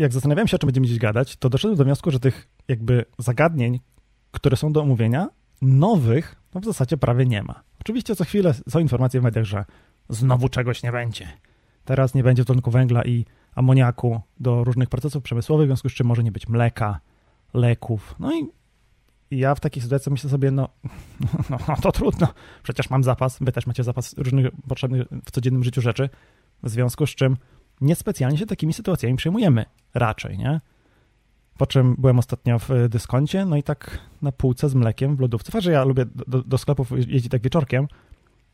jak zastanawiałem się, o czym będziemy dziś gadać, to doszedłem do wniosku, że tych jakby zagadnień, które są do omówienia, nowych, no w zasadzie prawie nie ma. Oczywiście co chwilę są informacje w mediach, że znowu czegoś nie będzie. Teraz nie będzie tlenku węgla i amoniaku do różnych procesów przemysłowych, w związku z czym może nie być mleka, leków. No i ja w takiej sytuacji myślę sobie, no, no, no to trudno, przecież mam zapas, wy też macie zapas różnych potrzebnych w codziennym życiu rzeczy, w związku z czym niespecjalnie się takimi sytuacjami przejmujemy, raczej, nie? Po czym byłem ostatnio w dyskoncie, no i tak na półce z mlekiem w lodówce. Fakt, że ja lubię do, do sklepów jeździć tak wieczorkiem,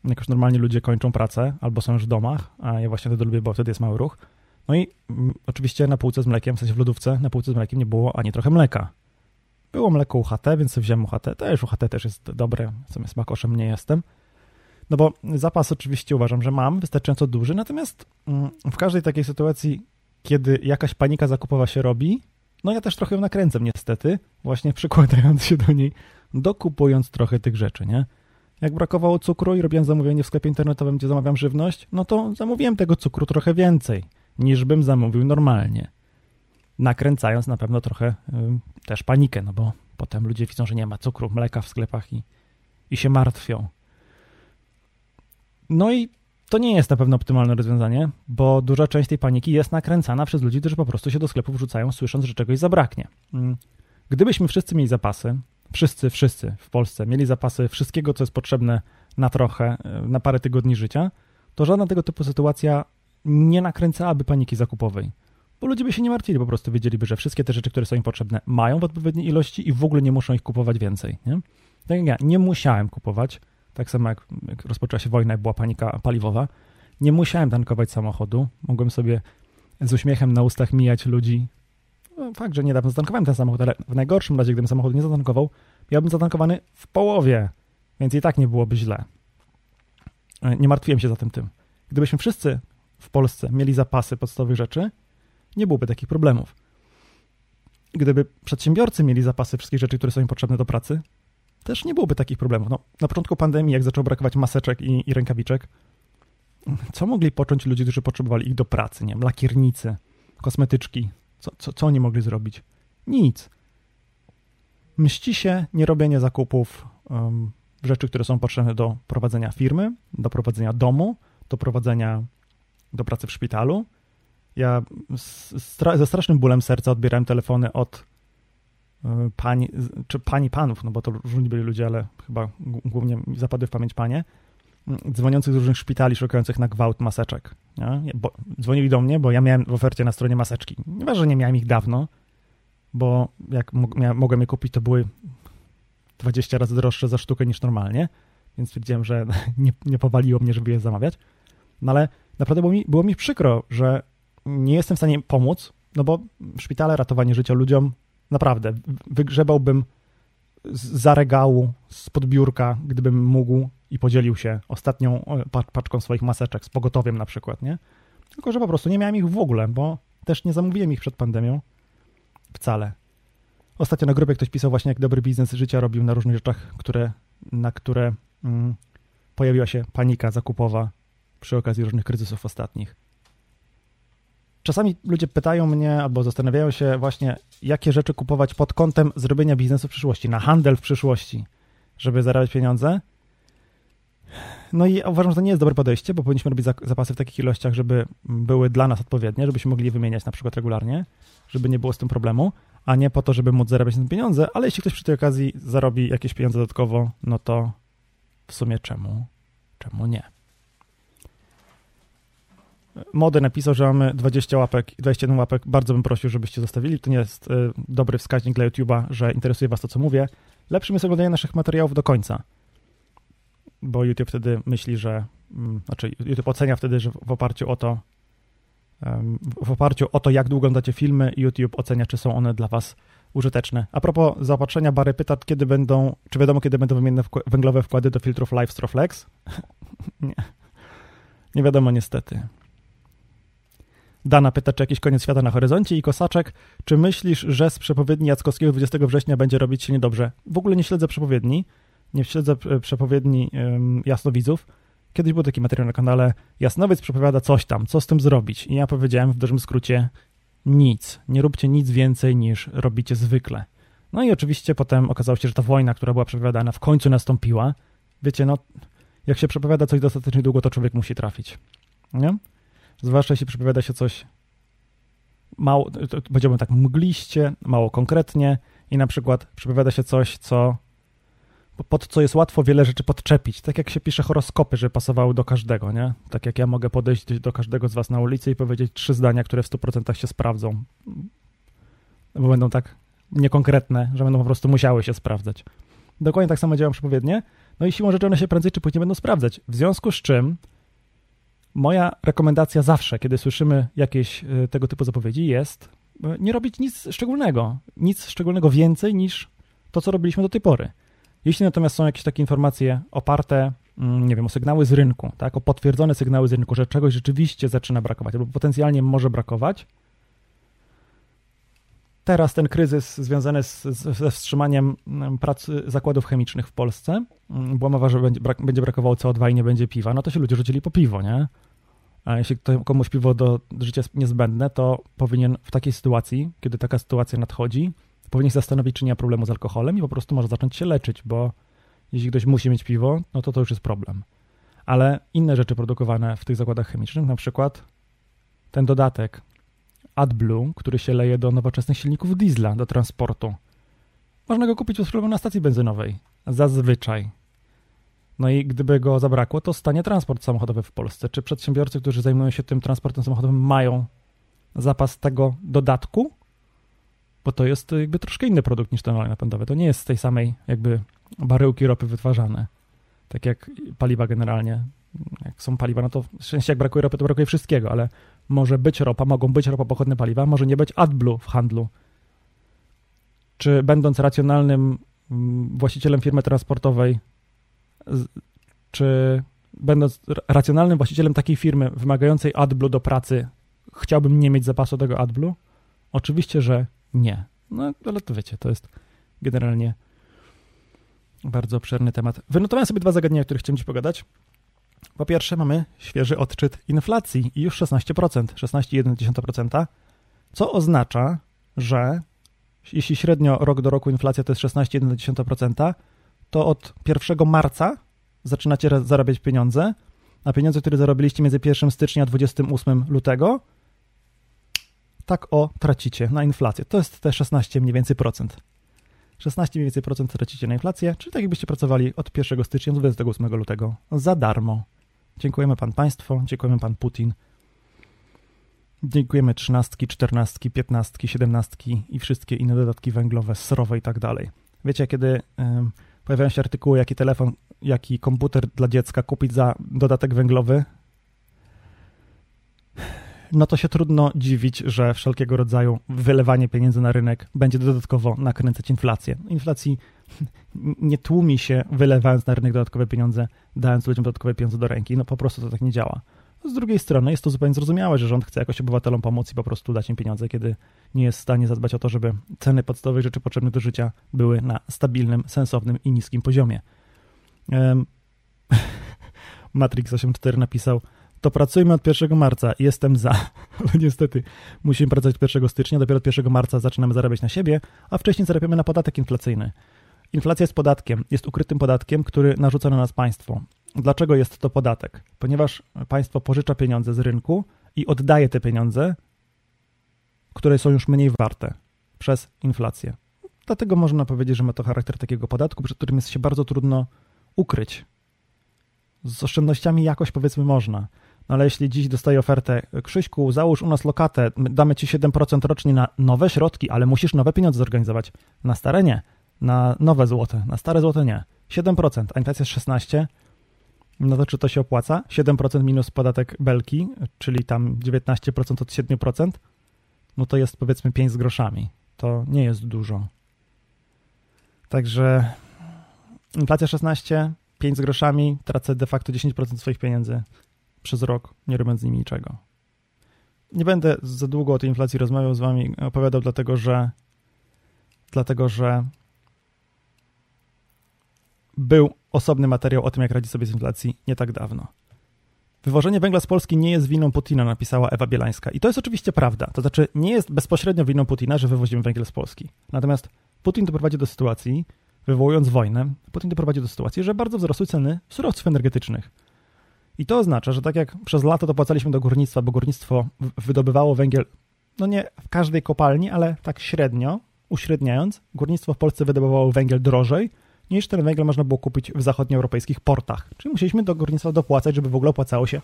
jak normalnie ludzie kończą pracę albo są już w domach, a ja właśnie wtedy lubię, bo wtedy jest mały ruch. No i mm, oczywiście na półce z mlekiem, w sensie w lodówce, na półce z mlekiem nie było ani trochę mleka. Było mleko UHT, więc wziąłem UHT. Też UHT też jest dobre, w sumie smakoszem nie jestem. No bo zapas oczywiście uważam, że mam wystarczająco duży, natomiast mm, w każdej takiej sytuacji, kiedy jakaś panika zakupowa się robi, no ja też trochę ją nakręcam niestety, właśnie przykładając się do niej, dokupując trochę tych rzeczy, nie? Jak brakowało cukru i robiłem zamówienie w sklepie internetowym, gdzie zamawiam żywność, no to zamówiłem tego cukru trochę więcej, niż bym zamówił normalnie. Nakręcając na pewno trochę y, też panikę, no bo potem ludzie widzą, że nie ma cukru, mleka w sklepach i, i się martwią. No i to nie jest na pewno optymalne rozwiązanie, bo duża część tej paniki jest nakręcana przez ludzi, którzy po prostu się do sklepów wrzucają, słysząc, że czegoś zabraknie. Mm. Gdybyśmy wszyscy mieli zapasy, wszyscy, wszyscy w Polsce mieli zapasy wszystkiego, co jest potrzebne na trochę, e, na parę tygodni życia, to żadna tego typu sytuacja nie nakręcałaby paniki zakupowej. Bo ludzie by się nie martwili, po prostu wiedzieliby, że wszystkie te rzeczy, które są im potrzebne, mają w odpowiedniej ilości i w ogóle nie muszą ich kupować więcej. Nie? Tak jak ja, nie musiałem kupować tak samo jak, jak rozpoczęła się wojna i była panika paliwowa, nie musiałem tankować samochodu. Mogłem sobie z uśmiechem na ustach mijać ludzi. No, fakt, że niedawno zatankowałem ten samochód, ale w najgorszym razie, gdybym samochód nie zatankował, miałbym zatankowany w połowie, więc i tak nie byłoby źle. E, nie martwiłem się zatem tym. Gdybyśmy wszyscy w Polsce mieli zapasy podstawowych rzeczy, nie byłoby takich problemów. Gdyby przedsiębiorcy mieli zapasy wszystkich rzeczy, które są im potrzebne do pracy, też nie byłoby takich problemów. No, na początku pandemii, jak zaczęło brakować maseczek i, i rękawiczek, co mogli począć ludzie, którzy potrzebowali ich do pracy? Nie wiem, lakiernicy, kosmetyczki. Co, co, co oni mogli zrobić? Nic. Mści się nierobienie zakupów um, rzeczy, które są potrzebne do prowadzenia firmy, do prowadzenia domu, do prowadzenia do pracy w szpitalu. Ja ze strasznym bólem serca odbierałem telefony od pań, czy pani panów, no bo to różni byli ludzie, ale chyba głównie zapadły w pamięć panie, dzwoniących z różnych szpitali, szukających na gwałt maseczek. Nie? Bo, dzwonili do mnie, bo ja miałem w ofercie na stronie maseczki. Nieważne, że nie miałem ich dawno, bo jak mogłem je kupić, to były 20 razy droższe za sztukę niż normalnie, więc stwierdziłem, że nie, nie powaliło mnie, żeby je zamawiać. No ale naprawdę było mi, było mi przykro, że nie jestem w stanie pomóc, no bo szpitale ratowanie życia ludziom Naprawdę, wygrzebałbym za regału, z podbiórka, gdybym mógł i podzielił się ostatnią paczką swoich maseczek z pogotowiem na przykład, nie? Tylko, że po prostu nie miałem ich w ogóle, bo też nie zamówiłem ich przed pandemią. Wcale. Ostatnio na grupie ktoś pisał właśnie, jak dobry biznes życia robił na różnych rzeczach, które, na które mm, pojawiła się panika zakupowa przy okazji różnych kryzysów ostatnich. Czasami ludzie pytają mnie albo zastanawiają się właśnie, jakie rzeczy kupować pod kątem zrobienia biznesu w przyszłości, na handel w przyszłości, żeby zarabiać pieniądze. No i uważam, że to nie jest dobre podejście, bo powinniśmy robić zapasy w takich ilościach, żeby były dla nas odpowiednie, żebyśmy mogli wymieniać na przykład regularnie, żeby nie było z tym problemu, a nie po to, żeby móc zarabiać na pieniądze, ale jeśli ktoś przy tej okazji zarobi jakieś pieniądze dodatkowo, no to w sumie czemu, czemu nie? Mody napisał, że mamy 20 łapek, 21 łapek. Bardzo bym prosił, żebyście zostawili. To nie jest y, dobry wskaźnik dla YouTube'a, że interesuje was to, co mówię. Lepszym jest oglądanie naszych materiałów do końca, bo YouTube wtedy myśli, że, mm, znaczy YouTube ocenia wtedy, że w oparciu o to, w oparciu o to, jak długo oglądacie filmy, YouTube ocenia, czy są one dla was użyteczne. A propos zaopatrzenia, Bary pyta, kiedy będą, czy wiadomo, kiedy będą wymienne węglowe wkłady do filtrów Live Flex? nie. Nie wiadomo niestety. Dana pyta, czy jakiś koniec świata na horyzoncie i Kosaczek, czy myślisz, że z przepowiedni Jackowskiego 20 września będzie robić się niedobrze? W ogóle nie śledzę przepowiedni, nie śledzę e, przepowiedni um, jasnowidzów. Kiedyś był taki materiał na kanale Jasnowiec przepowiada coś tam, co z tym zrobić. I ja powiedziałem w dużym skrócie nic. Nie róbcie nic więcej niż robicie zwykle. No i oczywiście potem okazało się, że ta wojna, która była przepowiadana, w końcu nastąpiła. Wiecie, no, jak się przepowiada coś dostatecznie długo, to człowiek musi trafić. Nie? Zwłaszcza jeśli przepowiada się coś mało, powiedziałbym tak mgliście, mało konkretnie i na przykład przepowiada się coś, co pod co jest łatwo wiele rzeczy podczepić. Tak jak się pisze horoskopy, że pasowały do każdego, nie? Tak jak ja mogę podejść do każdego z was na ulicy i powiedzieć trzy zdania, które w 100% się sprawdzą. Bo będą tak niekonkretne, że będą po prostu musiały się sprawdzać. Dokładnie tak samo działam przepowiednie. No i siłą rzeczy one się prędzej czy później będą sprawdzać. W związku z czym moja rekomendacja zawsze, kiedy słyszymy jakieś y, tego typu zapowiedzi, jest y, nie robić nic szczególnego. Nic szczególnego więcej niż to, co robiliśmy do tej pory. Jeśli natomiast są jakieś takie informacje oparte, mm, nie wiem, o sygnały z rynku, tak, o potwierdzone sygnały z rynku, że czegoś rzeczywiście zaczyna brakować albo potencjalnie może brakować, teraz ten kryzys związany z, ze wstrzymaniem mm, pracy zakładów chemicznych w Polsce, mm, była mowa, że będzie, brak, będzie brakowało CO2 i nie będzie piwa, no to się ludzie rzucili po piwo, nie? A jeśli komuś piwo do życia jest niezbędne, to powinien w takiej sytuacji, kiedy taka sytuacja nadchodzi, powinien się zastanowić, czy nie ma problemu z alkoholem i po prostu może zacząć się leczyć, bo jeśli ktoś musi mieć piwo, no to to już jest problem. Ale inne rzeczy produkowane w tych zakładach chemicznych, na przykład ten dodatek AdBlue, który się leje do nowoczesnych silników diesla do transportu. Można go kupić bez problemu na stacji benzynowej. Zazwyczaj. No i gdyby go zabrakło, to stanie transport samochodowy w Polsce. Czy przedsiębiorcy, którzy zajmują się tym transportem samochodowym, mają zapas tego dodatku? Bo to jest jakby troszkę inny produkt niż ten olej napędowy. To nie jest z tej samej jakby baryłki ropy wytwarzane. Tak jak paliwa generalnie. Jak są paliwa, no to w sensie jak brakuje ropy, to brakuje wszystkiego, ale może być ropa, mogą być ropopochodne paliwa, może nie być AdBlue w handlu. Czy będąc racjonalnym mm, właścicielem firmy transportowej, czy będąc racjonalnym właścicielem takiej firmy wymagającej AdBlue do pracy, chciałbym nie mieć zapasu tego AdBlue? Oczywiście, że nie. No, ale to wiecie, to jest generalnie bardzo obszerny temat. Wynotowałem sobie dwa zagadnienia, o których chciałem dziś pogadać. Po pierwsze, mamy świeży odczyt inflacji i już 16%, 16,1%, co oznacza, że jeśli średnio rok do roku inflacja to jest 16,1%, to od 1 marca zaczynacie zarabiać pieniądze, a pieniądze, które zarobiliście między 1 stycznia a 28 lutego, tak o tracicie na inflację. To jest te 16 mniej więcej procent. 16 mniej więcej procent tracicie na inflację, czyli tak jakbyście pracowali od 1 stycznia do 28 lutego za darmo. Dziękujemy Pan Państwo, dziękujemy Pan Putin. Dziękujemy trzynastki, czternastki, piętnastki, siedemnastki i wszystkie inne dodatki węglowe, srowe i tak dalej. Wiecie, kiedy pojawiają się artykuły, jaki telefon, jaki komputer dla dziecka kupić za dodatek węglowy, no to się trudno dziwić, że wszelkiego rodzaju wylewanie pieniędzy na rynek będzie dodatkowo nakręcać inflację. Inflacji nie tłumi się wylewając na rynek dodatkowe pieniądze, dając ludziom dodatkowe pieniądze do ręki. No po prostu to tak nie działa. Z drugiej strony jest to zupełnie zrozumiałe, że rząd chce jakoś obywatelom pomóc i po prostu dać im pieniądze, kiedy nie jest w stanie zadbać o to, żeby ceny podstawowych rzeczy potrzebnych do życia były na stabilnym, sensownym i niskim poziomie. Um, Matrix 84 napisał, to pracujmy od 1 marca. Jestem za. Ale niestety musimy pracować od 1 stycznia, dopiero od 1 marca zaczynamy zarabiać na siebie, a wcześniej zarabiamy na podatek inflacyjny. Inflacja jest podatkiem, jest ukrytym podatkiem, który narzuca na nas państwo. Dlaczego jest to podatek? Ponieważ państwo pożycza pieniądze z rynku i oddaje te pieniądze, które są już mniej warte przez inflację. Dlatego można powiedzieć, że ma to charakter takiego podatku, przed którym jest się bardzo trudno ukryć. Z oszczędnościami jakoś powiedzmy można. No ale jeśli dziś dostaję ofertę, Krzyśku, załóż u nas lokatę, damy ci 7% rocznie na nowe środki, ale musisz nowe pieniądze zorganizować. Na stare nie, na nowe złote, na stare złote nie. 7%, a inflacja jest 16%, no to czy to się opłaca? 7% minus podatek belki, czyli tam 19% od 7%, no to jest powiedzmy 5 z groszami. To nie jest dużo. Także inflacja 16, 5 z groszami, tracę de facto 10% swoich pieniędzy przez rok, nie robiąc z nimi niczego. Nie będę za długo o tej inflacji rozmawiał z wami, opowiadał, dlatego że dlatego, że był osobny materiał o tym, jak radzić sobie z inflacji nie tak dawno. Wywożenie węgla z Polski nie jest winą Putina, napisała Ewa Bielańska. I to jest oczywiście prawda. To znaczy, nie jest bezpośrednio winą Putina, że wywozimy węgiel z Polski. Natomiast Putin doprowadzi do sytuacji, wywołując wojnę, Putin doprowadzi do sytuacji, że bardzo wzrosły ceny surowców energetycznych. I to oznacza, że tak jak przez lato dopłacaliśmy do górnictwa, bo górnictwo wydobywało węgiel, no nie w każdej kopalni, ale tak średnio, uśredniając, górnictwo w Polsce wydobywało węgiel drożej, niż ten węgiel można było kupić w zachodnioeuropejskich portach. Czyli musieliśmy do górnictwa dopłacać, żeby w ogóle opłacało się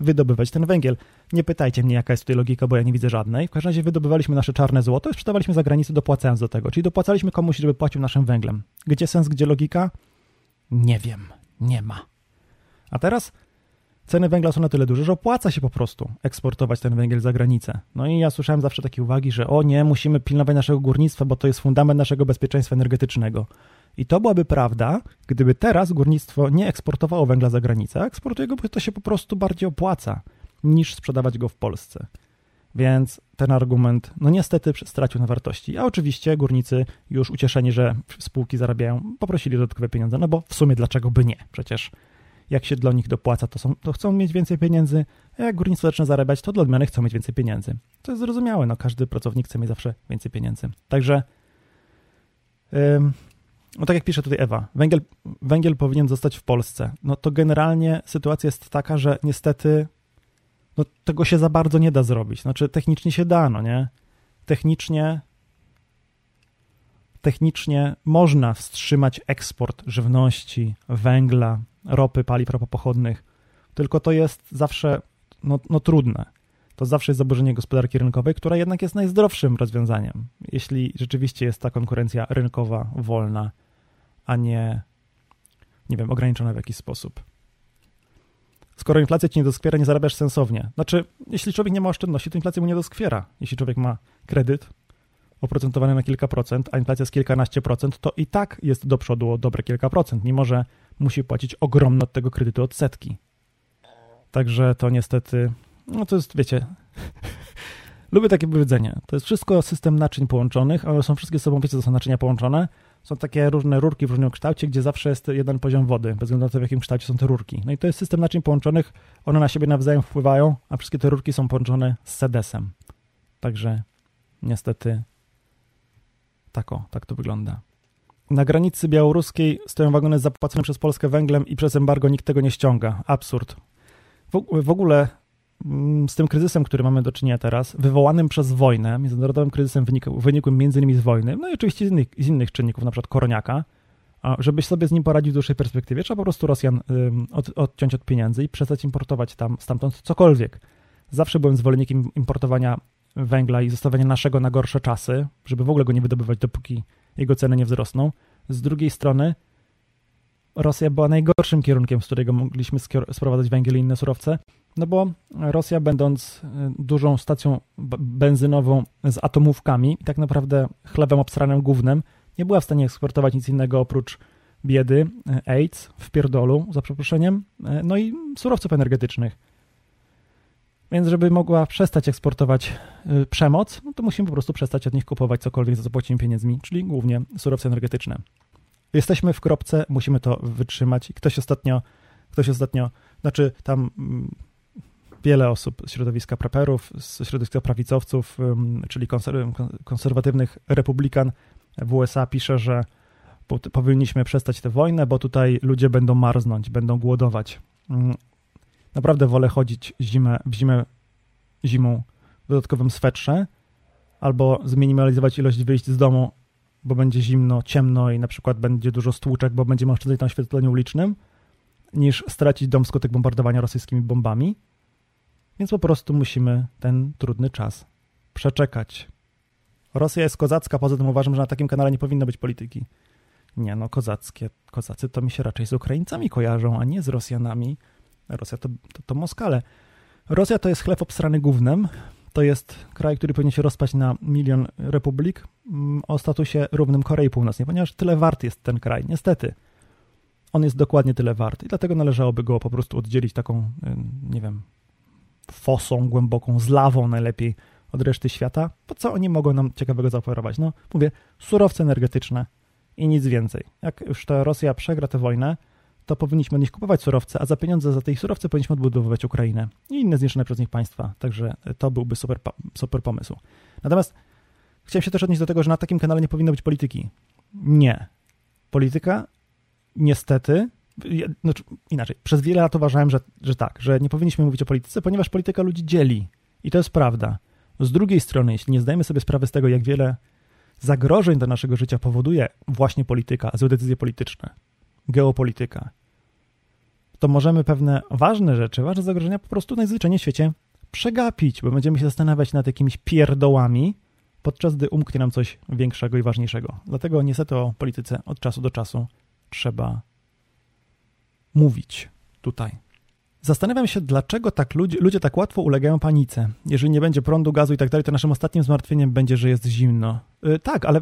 wydobywać ten węgiel. Nie pytajcie mnie, jaka jest tutaj logika, bo ja nie widzę żadnej. W każdym razie wydobywaliśmy nasze czarne złoto i sprzedawaliśmy za granicę, dopłacając do tego. Czyli dopłacaliśmy komuś, żeby płacił naszym węglem. Gdzie sens, gdzie logika? Nie wiem. Nie ma. A teraz ceny węgla są na tyle duże, że opłaca się po prostu eksportować ten węgiel za granicę. No i ja słyszałem zawsze takie uwagi, że o nie, musimy pilnować naszego górnictwa, bo to jest fundament naszego bezpieczeństwa energetycznego. I to byłaby prawda, gdyby teraz górnictwo nie eksportowało węgla za granicę, eksportuje go, bo to się po prostu bardziej opłaca niż sprzedawać go w Polsce. Więc ten argument, no niestety, stracił na wartości. A oczywiście górnicy, już ucieszeni, że spółki zarabiają, poprosili dodatkowe pieniądze, no bo w sumie dlaczego by nie? Przecież jak się dla nich dopłaca, to, są, to chcą mieć więcej pieniędzy, a jak górnictwo zaczyna zarabiać, to dla odmiany chcą mieć więcej pieniędzy. To jest zrozumiałe, no każdy pracownik chce mieć zawsze więcej pieniędzy. Także no tak jak pisze tutaj Ewa, węgiel, węgiel powinien zostać w Polsce. No to generalnie sytuacja jest taka, że niestety no tego się za bardzo nie da zrobić. Znaczy technicznie się da, no nie? Technicznie technicznie można wstrzymać eksport żywności, węgla, ropy, paliw ropopochodnych, tylko to jest zawsze no, no trudne. To zawsze jest zaburzenie gospodarki rynkowej, która jednak jest najzdrowszym rozwiązaniem, jeśli rzeczywiście jest ta konkurencja rynkowa, wolna a nie, nie wiem, ograniczona w jakiś sposób. Skoro inflacja ci nie doskwiera, nie zarabiasz sensownie. Znaczy, jeśli człowiek nie ma oszczędności, to inflacja mu nie doskwiera. Jeśli człowiek ma kredyt oprocentowany na kilka procent, a inflacja jest kilkanaście procent, to i tak jest do przodu o dobre kilka procent, mimo że musi płacić ogromne od tego kredytu odsetki. Także to niestety, no to jest, wiecie, lubię takie powiedzenie. To jest wszystko system naczyń połączonych, ale są wszystkie sobą, wiecie, to są naczynia połączone, są takie różne rurki w różnym kształcie, gdzie zawsze jest jeden poziom wody, bez względu na to, w jakim kształcie są te rurki. No i to jest system naczyń połączonych, one na siebie nawzajem wpływają, a wszystkie te rurki są połączone z sedesem. Także niestety tak o, tak to wygląda. Na granicy białoruskiej stoją wagony zapłacone przez Polskę węglem i przez embargo nikt tego nie ściąga. Absurd. W, w ogóle z tym kryzysem, który mamy do czynienia teraz, wywołanym przez wojnę, międzynarodowym kryzysem wynikłym między innymi z wojny, no i oczywiście z innych, z innych czynników, na przykład koroniaka, żebyś sobie z nim poradził w dłuższej perspektywie, trzeba po prostu Rosjan od, odciąć od pieniędzy i przestać importować tam stamtąd cokolwiek. Zawsze byłem zwolennikiem importowania węgla i zostawiania naszego na gorsze czasy, żeby w ogóle go nie wydobywać, dopóki jego ceny nie wzrosną. Z drugiej strony Rosja była najgorszym kierunkiem, z którego mogliśmy sprowadzać węgiel i inne surowce, no bo Rosja, będąc y, dużą stacją benzynową z atomówkami tak naprawdę chlebem obsranym głównym, nie była w stanie eksportować nic innego oprócz biedy, y, AIDS, w pierdolu, za przeproszeniem, y, no i surowców energetycznych. Więc żeby mogła przestać eksportować przemoc, no to musimy po prostu przestać od nich kupować cokolwiek, za co płacimy pieniędzmi, czyli głównie surowce energetyczne. Jesteśmy w kropce, musimy to wytrzymać. Ktoś ostatnio, ktoś ostatnio, znaczy tam mm, wiele osób z środowiska preperów, z środowiska prawicowców, czyli konserwatywnych republikan w USA pisze, że powinniśmy przestać tę wojnę, bo tutaj ludzie będą marznąć, będą głodować. Mm, naprawdę wolę chodzić zimę, w zimę zimą w dodatkowym swetrze albo zminimalizować ilość wyjść z domu, bo będzie zimno, ciemno i na przykład będzie dużo stłuczek, bo będziemy oszczędzać na oświetleniu ulicznym, niż stracić dom skutek bombardowania rosyjskimi bombami. Więc po prostu musimy ten trudny czas przeczekać. Rosja jest kozacka, poza tym uważam, że na takim kanale nie powinno być polityki. Nie no, kozackie, kozacy to mi się raczej z Ukraińcami kojarzą, a nie z Rosjanami. Rosja to, to, to Moskale. Rosja to jest chleb obstrany gównem. To jest kraj, który powinien się rozpaść na milion republik mm, o statusie równym Korei Północnej, ponieważ tyle wart jest ten kraj. Niestety. On jest dokładnie tyle wart i dlatego należałoby go po prostu oddzielić taką, nie wiem, fosą głęboką, z lawą najlepiej od reszty świata, po co oni mogą nam ciekawego zaoferować? No, mówię, surowce energetyczne i nic więcej. Jak już ta Rosja przegra tę wojnę, to powinniśmy od nich kupować surowce, a za pieniądze za tej surowce powinniśmy odbudowywać Ukrainę i inne zniszczone przez nich państwa. Także to byłby super, super pomysł. Natomiast chciałem się też odnieść do tego, że na takim kanale nie powinno być polityki. Nie. Polityka niestety, znaczy inaczej, przez wiele lat uważałem, że, że tak, że nie powinniśmy mówić o polityce, ponieważ polityka ludzi dzieli. I to jest prawda. Z drugiej strony, jeśli nie zdajemy sobie sprawy z tego, jak wiele zagrożeń do naszego życia powoduje właśnie polityka, złe decyzje polityczne, geopolityka, to możemy pewne ważne rzeczy, ważne zagrożenia po prostu najzwyczajniej w świecie przegapić, bo będziemy się zastanawiać nad jakimiś pierdołami, podczas gdy umknie nam coś większego i ważniejszego. Dlatego niestety o polityce od czasu do czasu trzeba mówić tutaj. Zastanawiam się, dlaczego tak ludzie, ludzie tak łatwo ulegają panice. Jeżeli nie będzie prądu, gazu i tak dalej, to naszym ostatnim zmartwieniem będzie, że jest zimno. Yy, tak, ale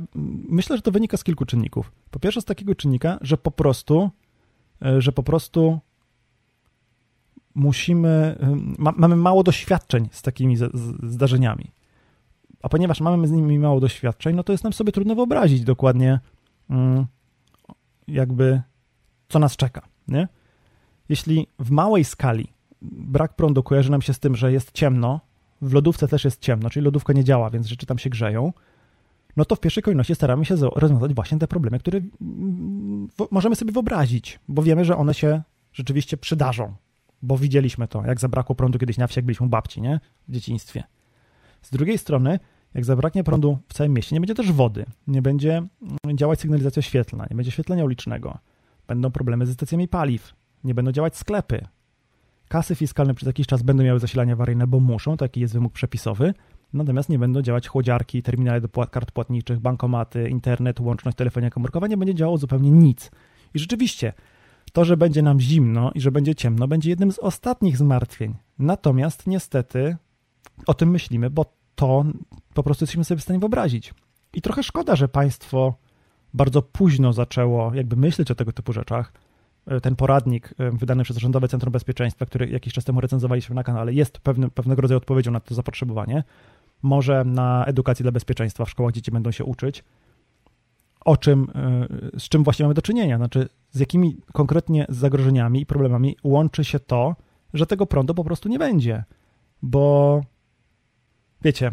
myślę, że to wynika z kilku czynników. Po pierwsze z takiego czynnika, że po prostu, yy, że po prostu musimy, yy, ma, mamy mało doświadczeń z takimi z, z, zdarzeniami. A ponieważ mamy z nimi mało doświadczeń, no to jest nam sobie trudno wyobrazić dokładnie mm, jakby co nas czeka, nie? Jeśli w małej skali brak prądu kojarzy nam się z tym, że jest ciemno, w lodówce też jest ciemno, czyli lodówka nie działa, więc rzeczy tam się grzeją, no to w pierwszej kolejności staramy się rozwiązać właśnie te problemy, które możemy sobie wyobrazić, bo wiemy, że one się rzeczywiście przydarzą, bo widzieliśmy to, jak zabrakło prądu kiedyś na wsi, jak byliśmy u babci, nie? W dzieciństwie. Z drugiej strony, jak zabraknie prądu w całym mieście, nie będzie też wody, nie będzie działać sygnalizacja świetlna, nie będzie świetlenia ulicznego, będą problemy ze stacjami paliw, nie będą działać sklepy. Kasy fiskalne przez jakiś czas będą miały zasilanie awaryjne, bo muszą, taki jest wymóg przepisowy, natomiast nie będą działać chłodziarki, terminale do kart płatniczych, bankomaty, internet, łączność, telefonia komórkowa, nie będzie działało zupełnie nic. I rzeczywiście, to, że będzie nam zimno i że będzie ciemno, będzie jednym z ostatnich zmartwień. Natomiast niestety o tym myślimy, bo to po prostu jesteśmy sobie w stanie wyobrazić. I trochę szkoda, że państwo bardzo późno zaczęło jakby myśleć o tego typu rzeczach, ten poradnik e, wydany przez Rządowe Centrum Bezpieczeństwa, który jakiś czas temu recenzowaliśmy na kanale, jest pewnym, pewnego rodzaju odpowiedzią na to zapotrzebowanie. Może na edukacji dla bezpieczeństwa w szkołach dzieci będą się uczyć, o czym, e, z czym właśnie mamy do czynienia, znaczy z jakimi konkretnie zagrożeniami i problemami łączy się to, że tego prądu po prostu nie będzie. Bo wiecie,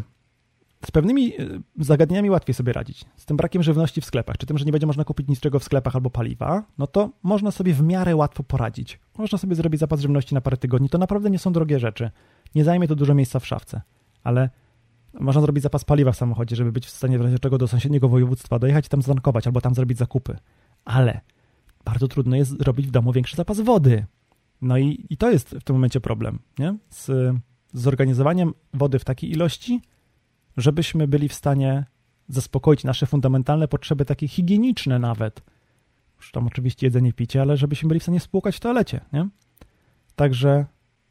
z pewnymi e, zagadnieniami łatwiej sobie radzić. Z tym brakiem żywności w sklepach, czy tym, że nie będzie można kupić niczego w sklepach albo paliwa, no to można sobie w miarę łatwo poradzić. Można sobie zrobić zapas żywności na parę tygodni. To naprawdę nie są drogie rzeczy. Nie zajmie to dużo miejsca w szafce, ale można zrobić zapas paliwa w samochodzie, żeby być w stanie w razie czego do sąsiedniego województwa dojechać tam zankować albo tam zrobić zakupy. Ale bardzo trudno jest zrobić w domu większy zapas wody. No i, i to jest w tym momencie problem, nie? Z, z zorganizowaniem wody w takiej ilości, żebyśmy byli w stanie zaspokoić nasze fundamentalne potrzeby, takie higieniczne nawet. Już tam oczywiście jedzenie, picie, ale żebyśmy byli w stanie spłukać w toalecie, nie? Także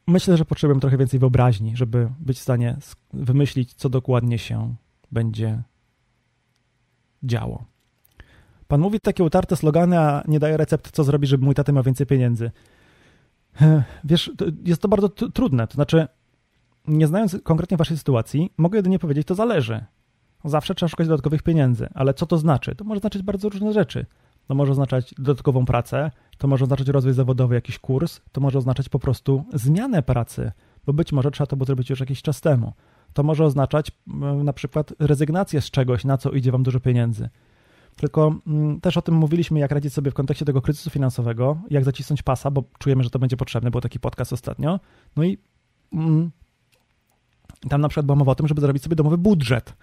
myślę, że potrzebujemy trochę więcej wyobraźni, żeby być w stanie wymyślić, co dokładnie się będzie działo. Pan mówi takie utarte slogany, a nie daje recept, co zrobić, żeby mój tata miał więcej pieniędzy. Wiesz, jest to bardzo trudne. To znaczy, nie znając konkretnie waszej sytuacji, mogę jedynie powiedzieć, to zależy. Zawsze trzeba szukać dodatkowych pieniędzy, ale co to znaczy? To może znaczyć bardzo różne rzeczy. To może oznaczać dodatkową pracę, to może oznaczać rozwój zawodowy, jakiś kurs, to może oznaczać po prostu zmianę pracy, bo być może trzeba to było zrobić już jakiś czas temu. To może oznaczać na przykład rezygnację z czegoś, na co idzie wam dużo pieniędzy. Tylko mm, też o tym mówiliśmy, jak radzić sobie w kontekście tego kryzysu finansowego, jak zacisnąć pasa, bo czujemy, że to będzie potrzebne, był taki podcast ostatnio. No i mm, tam na przykład była mowa o tym, żeby zrobić sobie domowy budżet.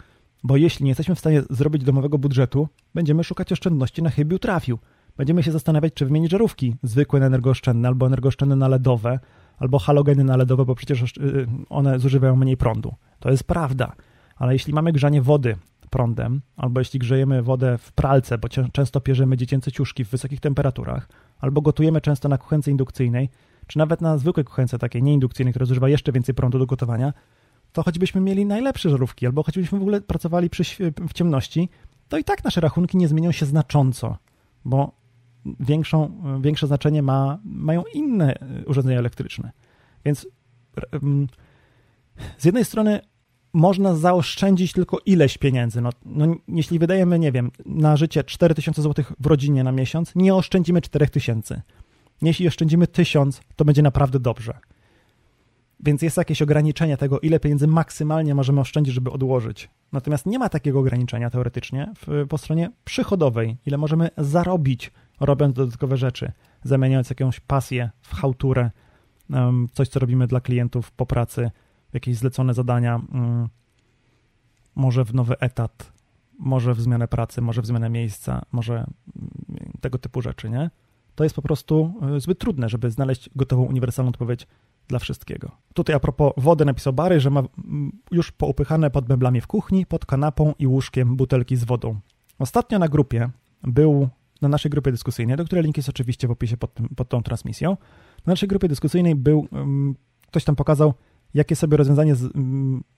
Bo jeśli nie jesteśmy w stanie zrobić domowego budżetu, będziemy szukać oszczędności na chybił trafił. Będziemy się zastanawiać, czy wymienić żarówki zwykłe na energooszczędne, albo energooszczędne na LEDowe, albo halogeny na LEDowe, bo przecież y, one zużywają mniej prądu. To jest prawda. Ale jeśli mamy grzanie wody prądem, albo jeśli grzejemy wodę w pralce, bo często pierzemy dziecięce ciuszki w wysokich temperaturach, albo gotujemy często na kuchence indukcyjnej, czy nawet na zwykłej kuchence takiej nieindukcyjnej, która zużywa jeszcze więcej prądu do gotowania, to choćbyśmy mieli najlepsze żarówki, albo choćbyśmy w ogóle pracowali przy, w ciemności, to i tak nasze rachunki nie zmienią się znacząco, bo większą, większe znaczenie ma, mają inne e, urządzenia elektryczne. Więc z jednej strony można zaoszczędzić tylko ileś pieniędzy. No, no, jeśli wydajemy, nie wiem, na życie 4000 zł w rodzinie na miesiąc, nie oszczędzimy 4000. Jeśli oszczędzimy tysiąc, to będzie naprawdę dobrze. Więc jest jakieś ograniczenie tego, ile pieniędzy maksymalnie możemy oszczędzić, żeby odłożyć. Natomiast nie ma takiego ograniczenia teoretycznie w, po stronie przychodowej, ile możemy zarobić, robiąc dodatkowe rzeczy, zamieniając jakąś pasję w hałturę, coś, co robimy dla klientów po pracy, jakieś zlecone zadania, um, może w nowy etat, może w zmianę pracy, może w zmianę miejsca, może um, tego typu rzeczy, nie? To jest po prostu e, zbyt trudne, żeby znaleźć gotową, uniwersalną odpowiedź dla wszystkiego. Tutaj a propos wody napisał Bary, że ma już poupychane pod meblami w kuchni, pod kanapą i łóżkiem butelki z wodą. Ostatnio na grupie był, na naszej grupie dyskusyjnej, do której link jest oczywiście w opisie pod, tym, pod tą transmisją, na naszej grupie dyskusyjnej był, ktoś tam pokazał, jakie sobie rozwiązanie z,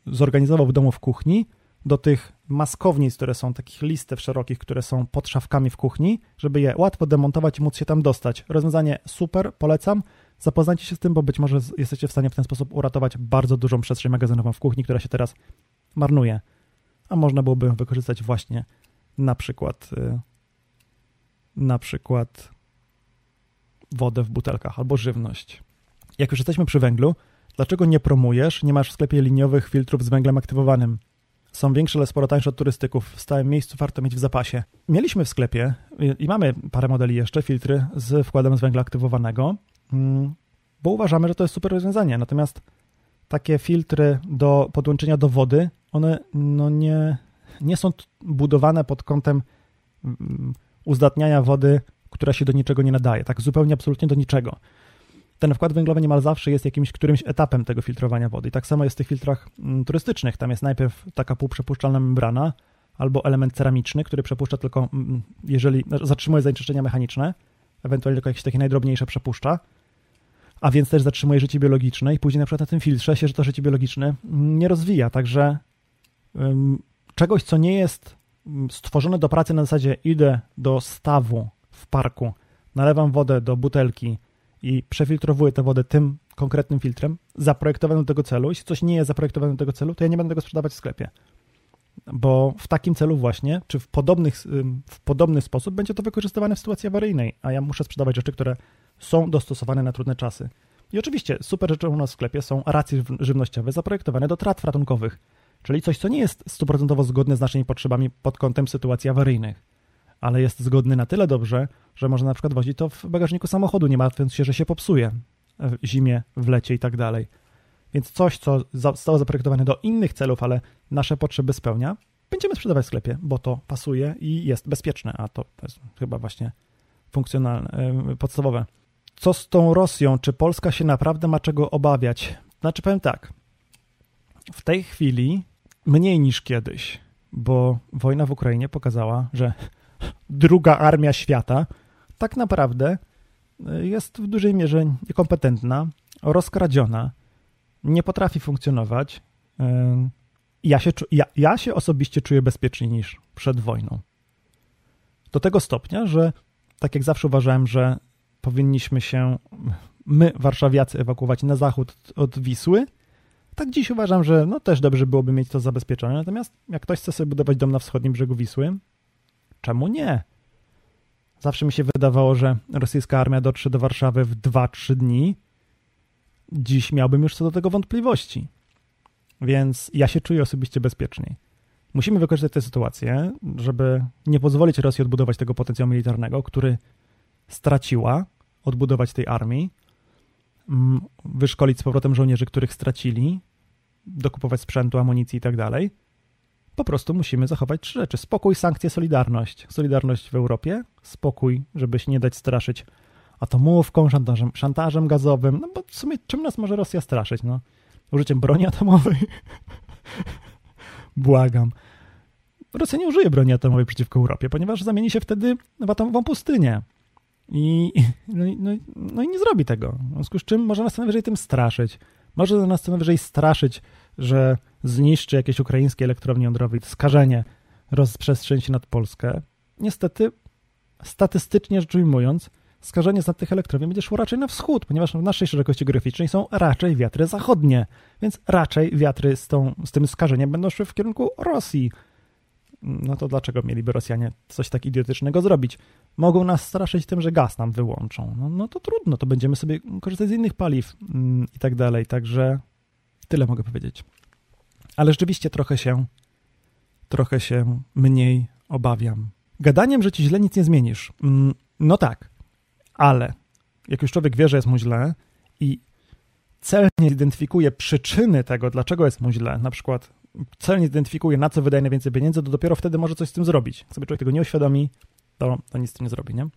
zorganizował w domu w kuchni do tych maskownic, które są takich listew szerokich, które są pod szafkami w kuchni, żeby je łatwo demontować i móc się tam dostać. Rozwiązanie super, polecam. Zapoznajcie się z tym, bo być może jesteście w stanie w ten sposób uratować bardzo dużą przestrzeń magazynową w kuchni, która się teraz marnuje. A można byłoby ją wykorzystać właśnie na przykład y, na przykład wodę w butelkach albo żywność. Jak już jesteśmy przy węglu, dlaczego nie promujesz, nie masz w sklepie liniowych filtrów z węglem aktywowanym? Są większe, ale sporo tańsze od turystyków. W stałym miejscu warto mieć w zapasie. Mieliśmy w sklepie i mamy parę modeli jeszcze, filtry z wkładem z węgla aktywowanego. Mm, bo uważamy, że to jest super rozwiązanie. Natomiast takie filtry do podłączenia do wody, one no nie, nie są budowane pod kątem mm, uzdatniania wody, która się do niczego nie nadaje, tak zupełnie absolutnie do niczego. Ten wkład węglowy niemal zawsze jest jakimś którymś etapem tego filtrowania wody. I tak samo jest w tych filtrach mm, turystycznych. Tam jest najpierw taka półprzepuszczalna membrana albo element ceramiczny, który przepuszcza tylko, jeżeli zatrzymuje zanieczyszczenia mechaniczne, ewentualnie tylko jakieś takie najdrobniejsze przepuszcza, a więc też zatrzymuje życie biologiczne i później na przykład na tym filtrze się, to życie biologiczne nie rozwija, także czegoś, co nie jest stworzone do pracy na zasadzie idę do stawu w parku, nalewam wodę do butelki i przefiltrowuję tę wodę tym konkretnym filtrem, zaprojektowanym do tego celu. Jeśli coś nie jest zaprojektowane do tego celu, to ja nie będę go sprzedawać w sklepie. Bo w takim celu właśnie, czy w, podobnych, w podobny sposób będzie to wykorzystywane w sytuacji awaryjnej, a ja muszę sprzedawać rzeczy, które są dostosowane na trudne czasy. I oczywiście super rzeczą u nas w sklepie są racje żywnościowe zaprojektowane do tratw ratunkowych, czyli coś, co nie jest stuprocentowo zgodne z naszymi potrzebami pod kątem sytuacji awaryjnych, ale jest zgodny na tyle dobrze, że można na przykład wozić to w bagażniku samochodu, nie martwiąc się, że się popsuje w zimie, w lecie i tak dalej. Więc coś, co zostało zaprojektowane do innych celów, ale nasze potrzeby spełnia, będziemy sprzedawać w sklepie, bo to pasuje i jest bezpieczne, a to jest chyba właśnie funkcjonalne, podstawowe co z tą Rosją? Czy Polska się naprawdę ma czego obawiać? Znaczy, powiem tak. W tej chwili mniej niż kiedyś, bo wojna w Ukrainie pokazała, że druga armia świata tak naprawdę y, jest w dużej mierze niekompetentna, rozkradziona, nie potrafi funkcjonować. Y, ja się, ja, ja się osobiście czuję bezpieczniej niż przed wojną. Do tego stopnia, że tak jak zawsze uważałem, że powinniśmy się, my, warszawiacy, ewakuować na zachód od Wisły. Tak dziś uważam, że no też dobrze byłoby mieć to zabezpieczone. Natomiast jak ktoś chce sobie budować dom na wschodnim brzegu Wisły, czemu nie? Zawsze mi się wydawało, że rosyjska armia dotrze do Warszawy w 2-3 dni. Dziś miałbym już co do tego wątpliwości. Więc ja się czuję osobiście bezpieczniej. Musimy wykorzystać tę sytuację, żeby nie pozwolić Rosji odbudować tego potencjału militarnego, który straciła, odbudować tej armii, mm, wyszkolić z powrotem żołnierzy, których stracili, dokupować sprzętu, amunicji i tak. Po prostu musimy zachować trzy rzeczy. Spokój, sankcje, solidarność. Solidarność w Europie, spokój, żeby się nie dać straszyć atomówką, szantażem, szantażem gazowym. No bo w sumie czym nas może Rosja straszyć? No, użyciem broni atomowej? Błagam. Rosja nie użyje broni atomowej przeciwko Europie, ponieważ zamieni się wtedy w atomową pustynię. I, no, no, no i nie zrobi tego. W związku z czym może nas co najwyżej tym straszyć. Może nas co najwyżej straszyć, że zniszczy jakieś ukraińskie elektrownie jądrowe i skażenie rozprzestrzeni się nad Polskę. Niestety, statystycznie rzecz ujmując, skażenie z nad tych elektrowni będzie szło raczej na wschód, ponieważ w naszej szerokości geograficznej są raczej wiatry zachodnie, więc raczej wiatry z, tą, z tym skażeniem będą szły w kierunku Rosji. no to dlaczego mieliby Rosjanie coś tak idiotycznego zrobić? Mogą nas straszyć tym, że gaz nam wyłączą. No, no to trudno, to będziemy sobie korzystać z innych paliw mm, i tak dalej. Także tyle mogę powiedzieć. Ale rzeczywiście trochę się, trochę się mniej obawiam. Gadaniem, że ci źle nic nie zmienisz. Mm, no tak, ale jak już człowiek wie, że jest mu źle i celnie identyfikuje przyczyny tego, dlaczego jest mu źle, na przykład celnie identyfikuje, na co wydaje najwięcej pieniędzy, to dopiero wtedy może coś z tym zrobić. Jak sobie człowiek tego nie uświadomi, to, to nic z tym nie zrobi, nie?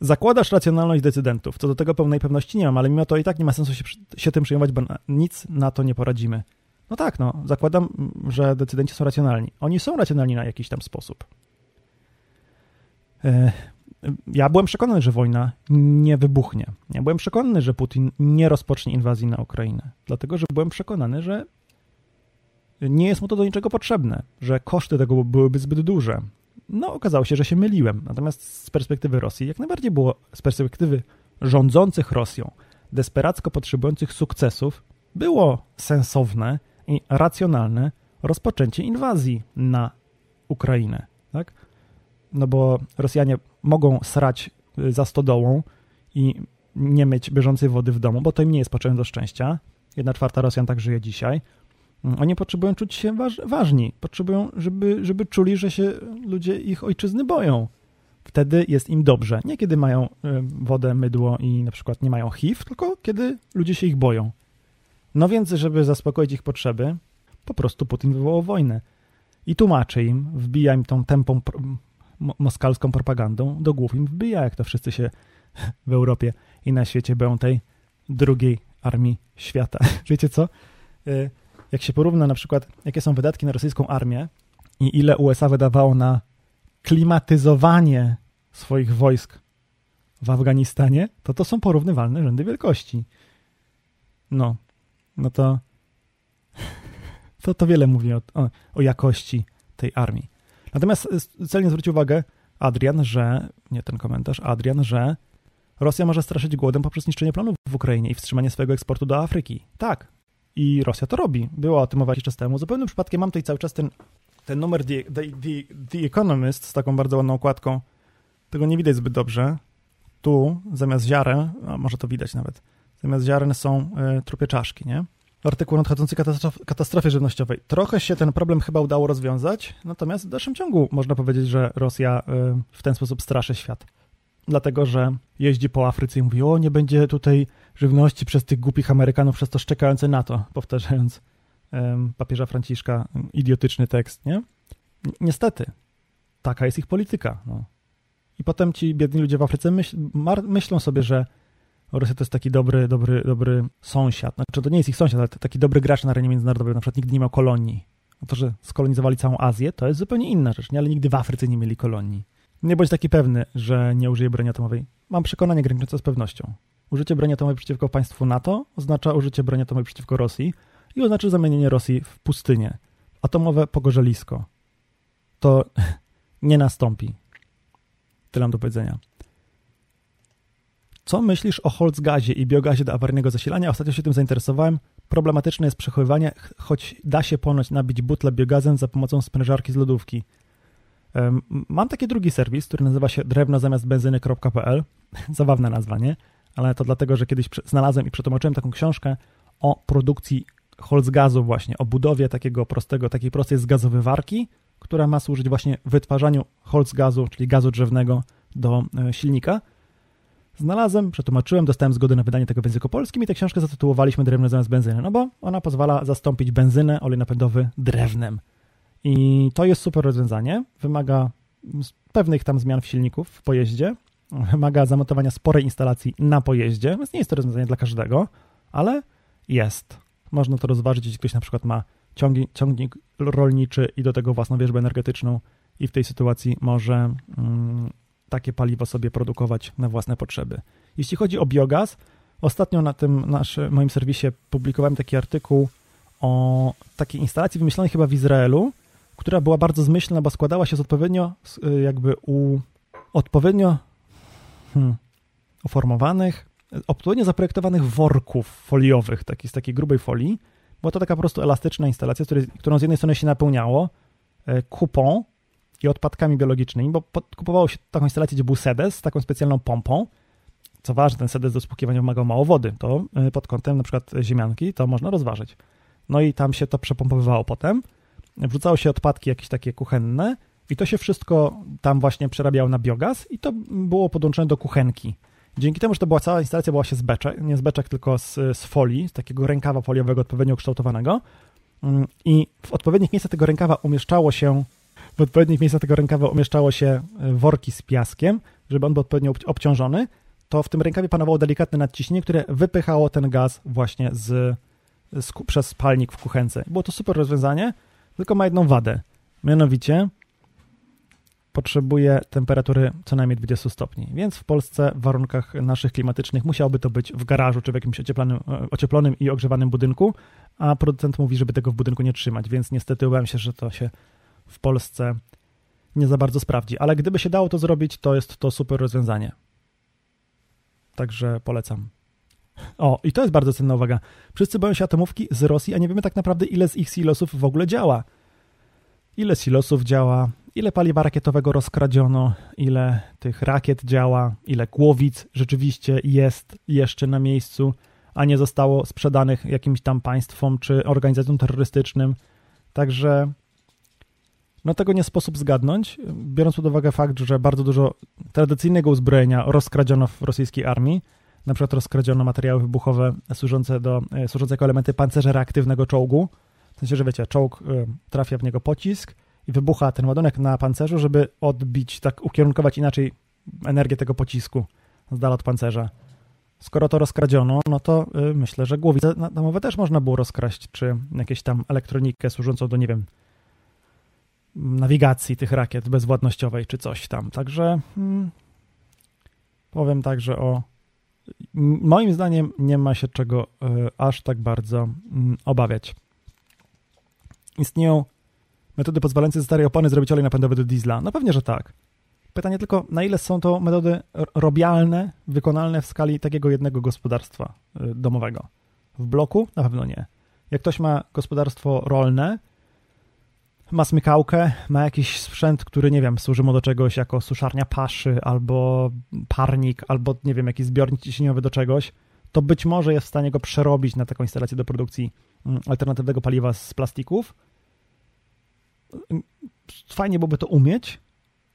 Zakładasz racjonalność decydentów. Co do tego pełnej pewności nie mam, ale mimo to i tak nie ma sensu się, się tym przejmować, bo nic na to nie poradzimy. No tak, no, zakładam, że decydenci są racjonalni. Oni są racjonalni na jakiś tam sposób. E, ja byłem przekonany, że wojna nie wybuchnie. Ja byłem przekonany, że Putin nie rozpocznie inwazji na Ukrainę, dlatego że byłem przekonany, że nie jest mu to do niczego potrzebne, że koszty tego byłyby zbyt duże. No, okazało się, że się myliłem. Natomiast z perspektywy Rosji, jak najbardziej było z perspektywy rządzących Rosją, desperacko potrzebujących sukcesów, było sensowne i racjonalne rozpoczęcie inwazji na Ukrainę. Tak? No bo Rosjanie mogą srać y, za stodołą i nie mieć bieżącej wody w domu, bo to im nie jest potrzebne do szczęścia. Jedna czwarta Rosjan tak żyje dzisiaj. Oni potrzebują czuć się waż, ważni, potrzebują, żeby, żeby czuli, że się ludzie ich ojczyzny boją. Wtedy jest im dobrze. Nie kiedy mają y, wodę, mydło i na przykład nie mają HIV, tylko kiedy ludzie się ich boją. No więc, żeby zaspokoić ich potrzeby, po prostu Putin wywołał wojnę. I tłumaczy im, wbija im tą tempą moskalską propagandą, do głów im wbija, jak to wszyscy się w Europie i na świecie boją tej drugiej armii świata. Wiecie co? Jak się porówna na przykład, jakie są wydatki na rosyjską armię i ile USA wydawało na klimatyzowanie swoich wojsk w Afganistanie, to to są porównywalne rzędy wielkości. No, no to to, to wiele mówi o, o, o jakości tej armii. Natomiast celnie zwrócił uwagę Adrian, że, nie ten komentarz, Adrian, że Rosja może straszyć głodem poprzez niszczenie planów w Ukrainie i wstrzymanie swojego eksportu do Afryki. Tak, i Rosja to robi. Była o tym mowa jakiś czas temu. Zupełnym przypadkiem mam tutaj cały czas ten, ten numer The, The, The, The Economist z taką bardzo ładną okładką. Tego nie widać zbyt dobrze. Tu zamiast ziaren, a może to widać nawet, zamiast ziaren są y, trupie czaszki, nie? Artykuł nadchodzący katastrof, katastrofie żywnościowej. Trochę się ten problem chyba udało rozwiązać, natomiast w dalszym ciągu można powiedzieć, że Rosja y, w ten sposób straszy świat. Dlatego, że jeździ po Afryce i mówi, o nie będzie tutaj żywności przez tych głupich Amerykanów, przez to szczekające na to, powtarzając um, papieża Franciszka idiotyczny tekst, nie? Niestety, taka jest ich polityka. No. I potem ci biedni ludzie w Afryce myśl, myślą sobie, że Rosja to jest taki dobry, dobry, dobry sąsiad. Znaczy, to nie jest ich sąsiad, ale taki dobry gracz na arenie międzynarodowej. Na przykład nigdy nie miał kolonii. No to, że skolonizowali całą Azję, to jest zupełnie inna rzecz, nie? ale nigdy w Afryce nie mieli kolonii. Nie bądź taki pewny, że nie użyje broni atomowej. Mam przekonanie graniczące z pewnością. Użycie broni atomowej przeciwko państwu NATO oznacza użycie broni atomowej przeciwko Rosji i oznacza zamienienie Rosji w pustynię. Atomowe pogorzelisko. To nie nastąpi. Tyle mam do powiedzenia. Co myślisz o Holzgazie i biogazie do awaryjnego zasilania? Ostatnio się tym zainteresowałem. Problematyczne jest przechowywanie, choć da się ponoć nabić butlę biogazem za pomocą sprężarki z lodówki. Mam taki drugi serwis, który nazywa się drewno zamiast benzyny.pl. Zabawna nazwa, nie? Ale to dlatego, że kiedyś znalazłem i przetłumaczyłem taką książkę o produkcji Holzgazu właśnie, o budowie takiego prostego, takiej prostej zgazowywarki, która ma służyć właśnie wytwarzaniu Holzgazu, czyli gazu drzewnego do e, silnika. Znalazłem, przetłumaczyłem, dostałem zgodę na wydanie tego w języku polskim i tę książkę zatytułowaliśmy Drewno zamiast benzyny, no bo ona pozwala zastąpić benzynę, olej napędowy drewnem. I to jest super rozwiązanie. Wymaga pewnych tam zmian w silniku w pojeździe. Wymaga zamontowania sporej instalacji na pojeździe, więc nie jest to rozwiązanie dla każdego, ale jest. Można to rozważyć, jeśli ktoś na przykład ma ciągnik, ciągnik rolniczy i do tego własną wieżbę energetyczną i w tej sytuacji może mm, takie paliwo sobie produkować na własne potrzeby. Jeśli chodzi o biogaz, ostatnio na tym naszym, moim serwisie publikowałem taki artykuł o takiej instalacji wymyślonej chyba w Izraelu, która była bardzo zmyślna, bo składała się z odpowiednio jakby u odpowiednio hmm, uformowanych, odpowiednio zaprojektowanych worków foliowych, taki, z takiej grubej folii. Była to taka po prostu elastyczna instalacja, której, którą z jednej strony się napełniało e, kupą i odpadkami biologicznymi, bo kupowało się taką instalację, gdzie był sedes z taką specjalną pompą. Co ważne, ten sedes do spłukiwania wymagał mało wody. To y, pod kątem na przykład ziemianki to można rozważyć. No i tam się to przepompowywało potem. Wrzucało się odpadki jakieś takie kuchenne i to się wszystko tam właśnie przerabiało na biogaz i to było podłączone do kuchenki. Dzięki temu, że to była cała instalacja była się z beczek, nie z beczek, tylko z, z folii, z takiego rękawa foliowego odpowiednio kształtowanego mm, i w odpowiednich miejscach tego rękawa umieszczało się w odpowiednich miejscach tego rękawa umieszczało się e, worki z piaskiem, żeby on był odpowiednio obciążony, to w tym rękawie panowało delikatne nadciśnienie, które wypychało ten gaz właśnie z, z przez palnik w kuchence. Było to super rozwiązanie, tylko ma jedną wadę. Mianowicie potrzebuje temperatury co najmniej 20 stopni, więc w Polsce w warunkach naszych klimatycznych musiałoby to być w garażu czy w jakimś ocieplonym, i ogrzewanym budynku, a producent mówi, żeby tego w budynku nie trzymać, więc niestety obawiam się, że to się w Polsce nie za bardzo sprawdzi, ale gdyby się dało to zrobić, to jest to super rozwiązanie. Także polecam. O, i to jest bardzo cenna uwaga. Wszyscy boją się atomówki z Rosji, a nie wiemy tak naprawdę, ile z ich silosów w ogóle działa. Ile silosów działa, ile paliwa rakietowego rozkradziono, ile tych rakiet działa, ile głowic rzeczywiście jest jeszcze na miejscu, a nie zostało sprzedanych jakimś tam państwom czy organizacjom terrorystycznym. Także no tego nie sposób zgadnąć, biorąc pod uwagę fakt, że bardzo dużo tradycyjnego uzbrojenia rozkradziono w rosyjskiej armii. Na przykład rozkradziono materiały wybuchowe służące, do, e, służące jako elementy pancerza reaktywnego czołgu. W sensie, że wiecie, czołg e, trafia w niego pocisk i wybucha ten ładunek na pancerzu, żeby odbić, tak ukierunkować inaczej energię tego pocisku z dala od pancerza. Skoro to rozkradziono, no to y, myślę, że głowice atomowe też można było rozkraść, czy jakieś tam elektronikę służącą do, nie wiem, nawigacji tych rakiet bezwładnościowej czy coś tam. Także hmm, powiem także o. Moim zdaniem nie ma się czego y, aż tak bardzo y, obawiać. Istnieją metody pozwalające ze starej opony zrobić olej napędowy do diesla. No pewnie, że tak. Pytanie tylko, na ile są to metody robialne, wykonalne w skali takiego jednego gospodarstwa y, domowego? W bloku? Na pewno nie. Jak ktoś ma gospodarstwo rolne, ma smykałkę, ma jakiś sprzęt, który, nie wiem, służy mu do czegoś jako suszarnia paszy, albo parnik, albo, nie wiem, jakiś zbiornik ciśnieniowy do czegoś, to być może jest w stanie go przerobić na taką instalację do produkcji mm, alternatywnego paliwa z plastików. Fajnie byłoby to umieć.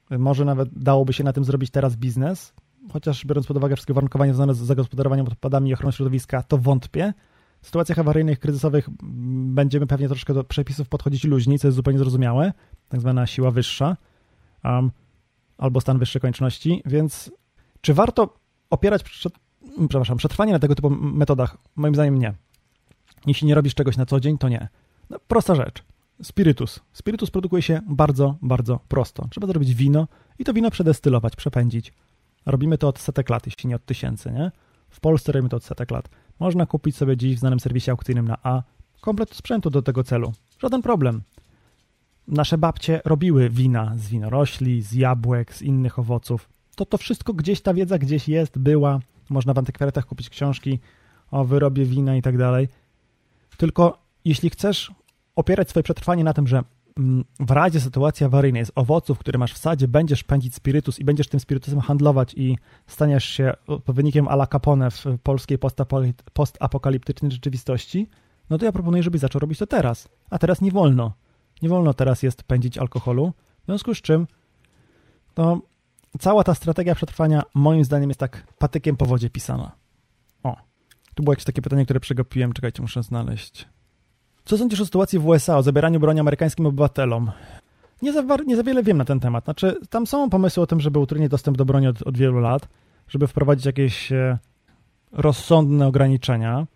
Może nawet dałoby się na tym zrobić teraz biznes, chociaż biorąc pod uwagę wszystkie warunkowania związane z zagospodarowaniem odpadami i ochroną środowiska, to wątpię w sytuacjach awaryjnych, kryzysowych będziemy pewnie troszkę do przepisów podchodzić luźniej, co jest zupełnie zrozumiałe, tak zwana siła wyższa um, albo stan wyższej konieczności, więc czy warto opierać przed, przepraszam, przetrwanie na tego typu metodach? Moim zdaniem nie. Jeśli nie robisz czegoś na co dzień, to nie. No, prosta rzecz. Spirytus. Spirytus produkuje się bardzo, bardzo prosto. Trzeba zrobić wino i to wino przedestylować, przepędzić. Robimy to od setek lat, jeśli nie od tysięcy, nie? W Polsce robimy to od setek lat. Można kupić sobie dziś w znanym serwisie aukcyjnym na A komplet sprzętu do tego celu. Żaden problem. Nasze babcie robiły wina z winorośli, z jabłek, z innych owoców. To to wszystko gdzieś ta wiedza gdzieś jest, była. Można w antykwariatach kupić książki o wyrobie wina i tak dalej. Tylko jeśli chcesz opierać swoje przetrwanie na tym, że mm, w razie sytuacji awaryjnej z owoców, które masz w sadzie, będziesz pędzić spirytus i będziesz tym spirytusem handlować i staniesz się odpowiednikiem Ala Capone w polskiej postapokaliptycznej rzeczywistości, no to ja proponuję, żebyś zaczął robić to teraz. A teraz nie wolno. Nie wolno teraz jest pędzić alkoholu, w związku z czym to cała ta strategia przetrwania moim zdaniem jest tak patykiem po wodzie pisana. O, tu było jakieś takie pytanie, które przegapiłem, czekajcie, muszę znaleźć. Co sądzisz o sytuacji w USA, o zabieraniu broni amerykańskim obywatelom? Nie za, nie za wiele wiem na ten temat. Znaczy, tam są pomysły o tym, żeby utrudnić dostęp do broni od, od wielu lat, żeby wprowadzić jakieś e, rozsądne ograniczenia.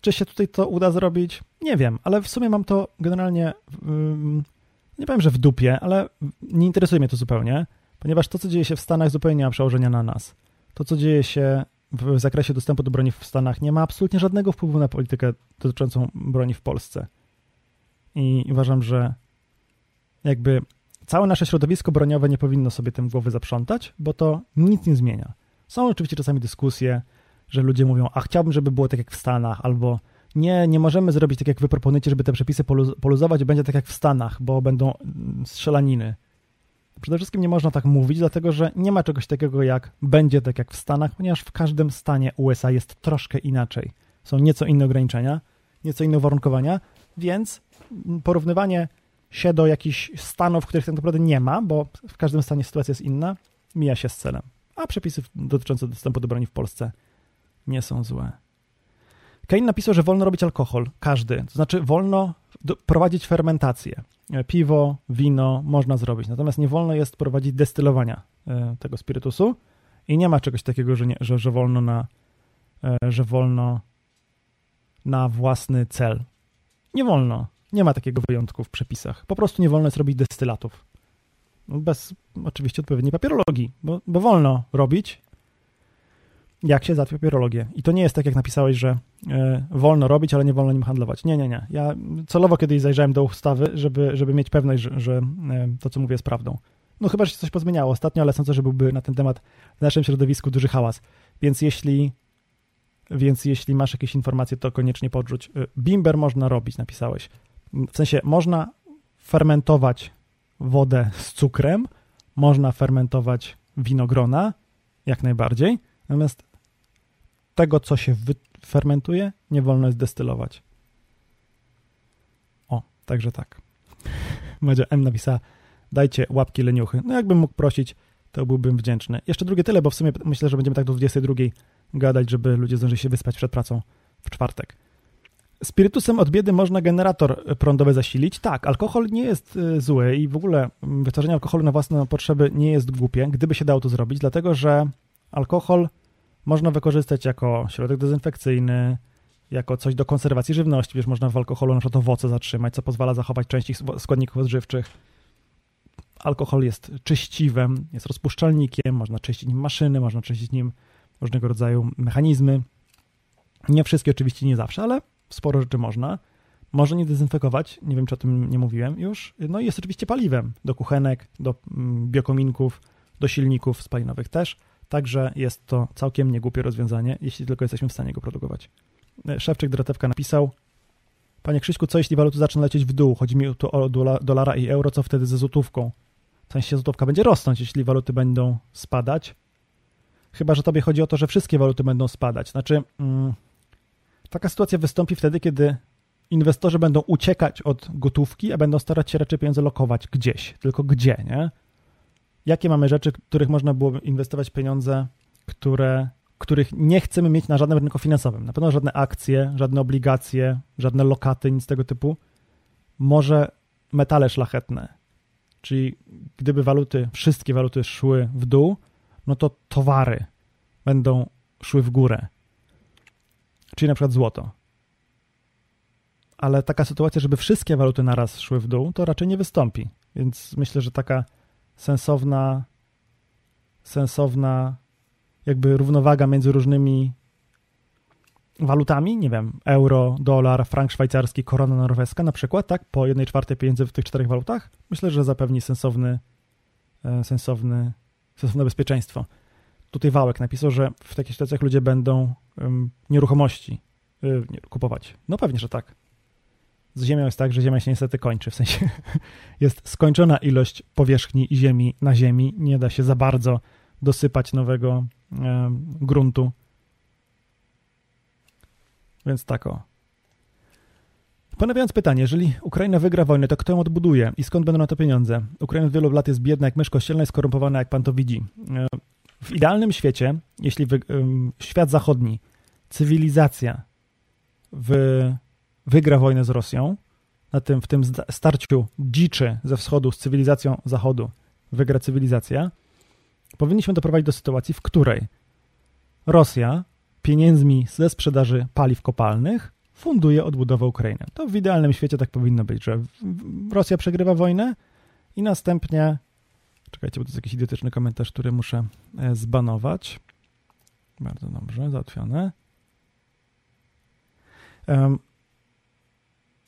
Czy się tutaj to uda zrobić? Nie wiem, ale w sumie mam to generalnie, nie powiem, że w dupie, ale nie interesuje mnie to zupełnie, ponieważ to, co dzieje się w Stanach, zupełnie nie ma przełożenia na nas. To, co dzieje się w zakresie dostępu do broni w Stanach nie ma absolutnie żadnego wpływu na politykę dotyczącą broni w Polsce. I uważam, że jakby całe nasze środowisko broniowe nie powinno sobie tym głowy zaprzątać, bo to nic nie zmienia. Są oczywiście czasami dyskusje, że ludzie mówią, a chciałbym, żeby było tak jak w Stanach, albo nie, nie możemy zrobić tak, jak wy proponujecie, żeby te przepisy poluzować, będzie tak jak w Stanach, bo będą strzelaniny. Przede wszystkim nie można tak mówić, dlatego że nie ma czegoś takiego jak będzie tak jak w Stanach, ponieważ w każdym stanie USA jest troszkę inaczej. Są nieco inne ograniczenia, nieco inne uwarunkowania, więc porównywanie się do jakichś stanów, których tak naprawdę nie ma, bo w każdym stanie sytuacja jest inna, mija się z celem. A przepisy dotyczące dostępu do broni w Polsce nie są złe. Kane napisał, że wolno robić alkohol, każdy. To znaczy wolno prowadzić fermentację. E, piwo, wino można zrobić, natomiast nie wolno jest prowadzić destylowania e, tego spirytusu i nie ma czegoś takiego, że, nie, że, że wolno na e, że wolno na własny cel. Nie wolno. Nie ma takiego wyjątku w przepisach. Po prostu nie wolno jest robić destylatów. Bez oczywiście odpowiedniej papierologii, bo, bo wolno robić, jak się załatwia papierologię. I to nie jest tak, jak napisałeś, że y, wolno robić, ale nie wolno nim handlować. Nie, nie, nie. Ja celowo kiedyś zajrzałem do ustawy, żeby, żeby mieć pewność, że, że y, to, co mówię, jest prawdą. No chyba, że się coś pozmieniało ostatnio, ale sądzę, że byłby na ten temat w naszym środowisku duży hałas. Więc jeśli, więc jeśli masz jakieś informacje, to koniecznie podrzuć. Y, bimber można robić, napisałeś. W sensie, można fermentować wodę z cukrem, można fermentować winogrona, jak najbardziej, natomiast tego, co się fermentuje, nie wolno jest destylować. O, także tak. Madzia M napisała, dajcie łapki leniuchy. No jakbym mógł prosić, to byłbym wdzięczny. Jeszcze drugie tyle, bo w sumie myślę, że będziemy tak do 22 gadać, żeby ludzie zdążyli się wyspać przed pracą w czwartek. Spirytusem od biedy można generator prądowy zasilić. Tak, alkohol nie jest y, zły i w ogóle mm, wytwarzanie alkoholu na własne potrzeby nie jest głupie, gdyby się dało to zrobić, dlatego że alkohol można wykorzystać jako środek dezynfekcyjny, jako coś do konserwacji żywności. Wiesz, można w alkoholu na przykład owoce zatrzymać, co pozwala zachować część ich składników odżywczych. Alkohol jest czyściwem, jest rozpuszczalnikiem, można czyścić nim maszyny, można czyścić nim różnego rodzaju mechanizmy. Nie wszystkie oczywiście, nie zawsze, ale sporo rzeczy można. Może nie dezynfekować, nie wiem czy o tym nie mówiłem już. No i jest oczywiście paliwem do kuchenek, do mm, biokominków, do silników spalinowych też. Także jest to całkiem niegłupie rozwiązanie, jeśli tylko jesteśmy w stanie go produkować. E, Szewczyk Dratewka napisał Panie Krzyśku, co jeśli waluty zaczną lecieć w dół? Chodzi mi tu o dolara i euro, co wtedy ze złotówką? W sensie złotówka będzie rosnąć, jeśli waluty będą spadać. Chyba, że tobie chodzi o to, że wszystkie waluty będą spadać. Znaczy, mm, taka sytuacja wystąpi wtedy, kiedy inwestorzy będą uciekać od gotówki, a będą starać się raczej pieniądze lokować gdzieś. Tylko gdzie, nie? Jakie mamy rzeczy, których można było inwestować pieniądze, które, których nie chcemy mieć na żadnym rynku finansowym. Na pewno żadne akcje, żadne obligacje, żadne lokaty, nic tego typu. Może metale szlachetne. Czyli gdyby waluty, wszystkie waluty szły w dół, no to towary będą szły w górę. Czyli na przykład złoto. Ale taka sytuacja, żeby wszystkie waluty naraz szły w dół, to raczej nie wystąpi. Więc myślę, że taka sensowna, sensowna jakby równowaga między różnymi walutami, nie wiem, euro, dolar, frank szwajcarski, korona norweska na przykład, tak, po jednej czwartej pieniędzy w tych czterech walutach, myślę, że zapewni sensowny, e, sensowny, sensowne bezpieczeństwo. Tutaj Wałek napisał, że w takich sytuacjach ludzie będą um, nieruchomości y, kupować. No pewnie, że tak z Ziemią jest tak, że Ziemia się niestety kończy, w sensie jest skończona ilość powierzchni Ziemi na Ziemi, nie da się za bardzo dosypać nowego e, gruntu. Więc tak o. Ponawiając pytanie, jeżeli Ukraina wygra wojnę, to kto ją odbuduje i skąd będą na to pieniądze? Ukraina od wielu lat jest biedna jak mysz kościelna i skorumpowana, jak pan to widzi. E, w idealnym świecie, jeśli wy, świat zachodni, cywilizacja w wygra wojnę z Rosją, na tym, w tym starciu dziczy ze wschodu z cywilizacją zachodu wygra cywilizacja, powinniśmy doprowadzić do sytuacji, w której Rosja pieniędzmi ze sprzedaży paliw kopalnych funduje odbudowę Ukrainy. To w idealnym świecie tak powinno być, że Rosja przegrywa wojnę i następnie czekajcie, bo to jest jakiś idiotyczny komentarz, który muszę e, zbanować. Bardzo dobrze, załatwione.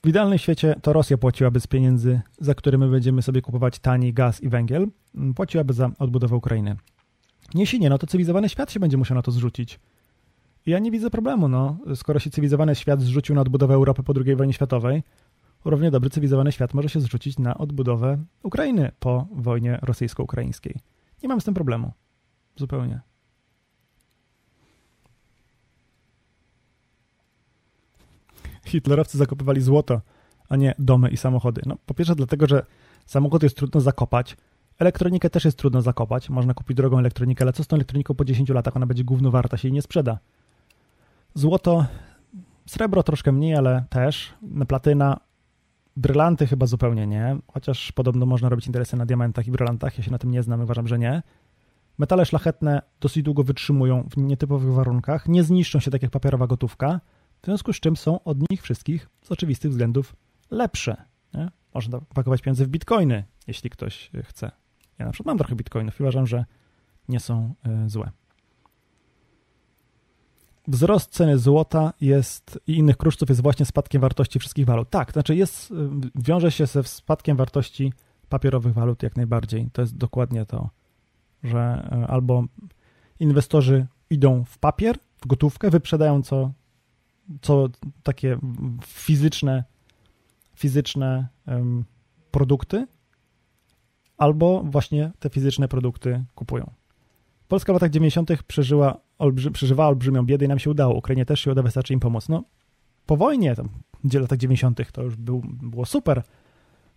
W idealnym świecie to Rosja płaciłaby z pieniędzy, za które my będziemy sobie kupować tani gaz i węgiel, mm, płaciłaby za odbudowę Ukrainy. Jeśli nie, no to cywilizowany świat się będzie musiał na to zrzucić. Ja nie widzę problemu, no. Skoro się cywilizowany świat zrzucił na odbudowę Europy po II wojnie światowej, równie dobry cywilizowany świat może się zrzucić na odbudowę Ukrainy po wojnie rosyjsko-ukraińskiej. Nie mam z tym problemu. Zupełnie. Hitlerowcy zakopywali złoto, a nie domy i samochody. No, po pierwsze dlatego, że samochód jest trudno zakopać, elektronikę też jest trudno zakopać, można kupić drogą elektronikę, ale co z tą elektroniką po 10 latach? Ona będzie gówno warta, się jej nie sprzeda. Złoto, srebro troszkę mniej, ale też, platyna, brylanty chyba zupełnie nie, chociaż podobno można robić interesy na diamentach i brylantach, ja się na tym nie znam, uważam, że nie. Metale szlachetne dosyć długo wytrzymują w nietypowych warunkach, nie zniszczą się tak jak papierowa gotówka, w związku z czym są od nich wszystkich z oczywistych względów lepsze. Nie? Można pakować pieniądze w bitcoiny, jeśli ktoś chce. Ja na przykład mam trochę bitcoinów i uważam, że nie są y, złe. Wzrost ceny złota jest i innych kruszców jest właśnie spadkiem wartości wszystkich walut. Tak, znaczy jest, y, wiąże się ze spadkiem wartości papierowych walut jak najbardziej. To jest dokładnie to, że albo inwestorzy idą w papier, w gotówkę, wyprzedają co co takie fizyczne, fizyczne um, produkty, albo właśnie te fizyczne produkty kupują. Polska w latach 90. przeżyła olbrzy, przeżywała olbrzymią biedę i nam się udało. Ukrainie też się uda, wystarczy im pomóc. No, po wojnie, tam, gdzie w latach 90. to już był, było super.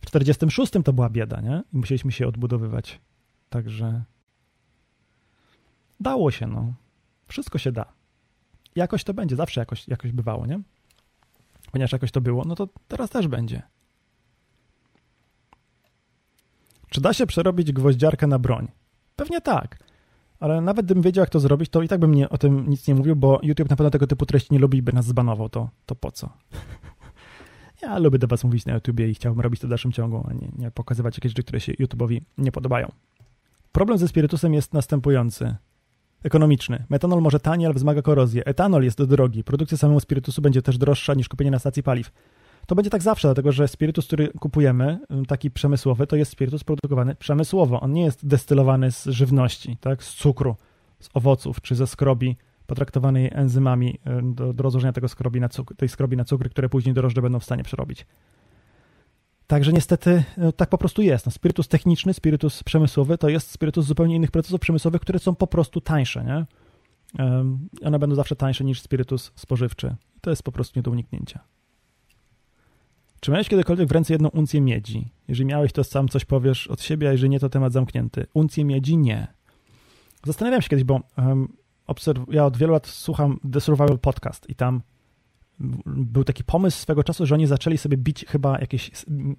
W 46. to była bieda, nie? I musieliśmy się odbudowywać. Także dało się, no. Wszystko się da jakoś to będzie, zawsze jakoś, jakoś bywało, nie? Ponieważ jakoś to było, no to teraz też będzie. Czy da się przerobić gwoździarkę na broń? Pewnie tak. Ale nawet gdybym wiedział, jak to zrobić, to i tak bym nie, o tym nic nie mówił, bo YouTube na pewno tego typu treści nie lubi by nas zbanował. To, to po co? ja lubię do was mówić na YouTubie i chciałbym robić to w dalszym ciągu, a nie, nie pokazywać jakieś rzeczy, które się YouTube'owi nie podobają. Problem ze spirytusem jest następujący. Ekonomiczny. Metanol może taniej, ale wzmaga korozję. Etanol jest drogi. Produkcja samego spirytusu będzie też droższa niż kupienie na stacji paliw. To będzie tak zawsze, dlatego że spirytus, który kupujemy, taki przemysłowy, to jest spirytus produkowany przemysłowo. On nie jest destylowany z żywności, tak, z cukru, z owoców czy ze skrobi potraktowanej enzymami do, do rozłożenia tego skrobi na cukr, tej skrobi na cukry, które później drożdże będą w stanie przerobić. Także niestety no, tak po prostu jest. No, spirytus techniczny, spirytus przemysłowy to jest spirytus zupełnie innych procesów przemysłowych, które są po prostu tańsze. Nie? One będą zawsze tańsze niż spirytus spożywczy. To jest po prostu nie do uniknięcia. Czy miałeś kiedykolwiek w ręce jedną uncję miedzi? Jeżeli miałeś, to sam coś powiesz od siebie, a jeżeli nie, to temat zamknięty. Uncję miedzi? Nie. Zastanawiam się kiedyś, bo um, obserw- ja od wielu lat słucham The Survival Podcast i tam był taki pomysł swego czasu, że oni zaczęli sobie bić chyba jakieś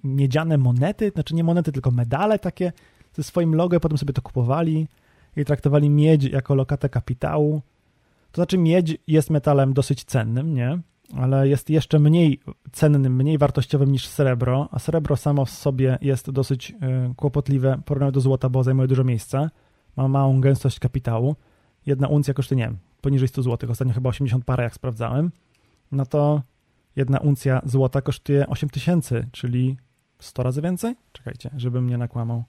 miedziane monety, znaczy nie monety, tylko medale takie ze swoim logo, potem sobie to kupowali i traktowali miedź jako lokatę kapitału. To znaczy miedź jest metalem dosyć cennym, nie? Ale jest jeszcze mniej cennym, mniej wartościowym niż srebro, a srebro samo w sobie jest dosyć y, kłopotliwe porównanie do złota, bo zajmuje dużo miejsca, ma małą gęstość kapitału. Jedna uncja kosztuje, nie wiem, poniżej 100 zł, ostatnio chyba 80 parę, jak sprawdzałem no to jedna uncja złota kosztuje 8 tysięcy, czyli 100 razy więcej? Czekajcie, żebym nie nakłamał.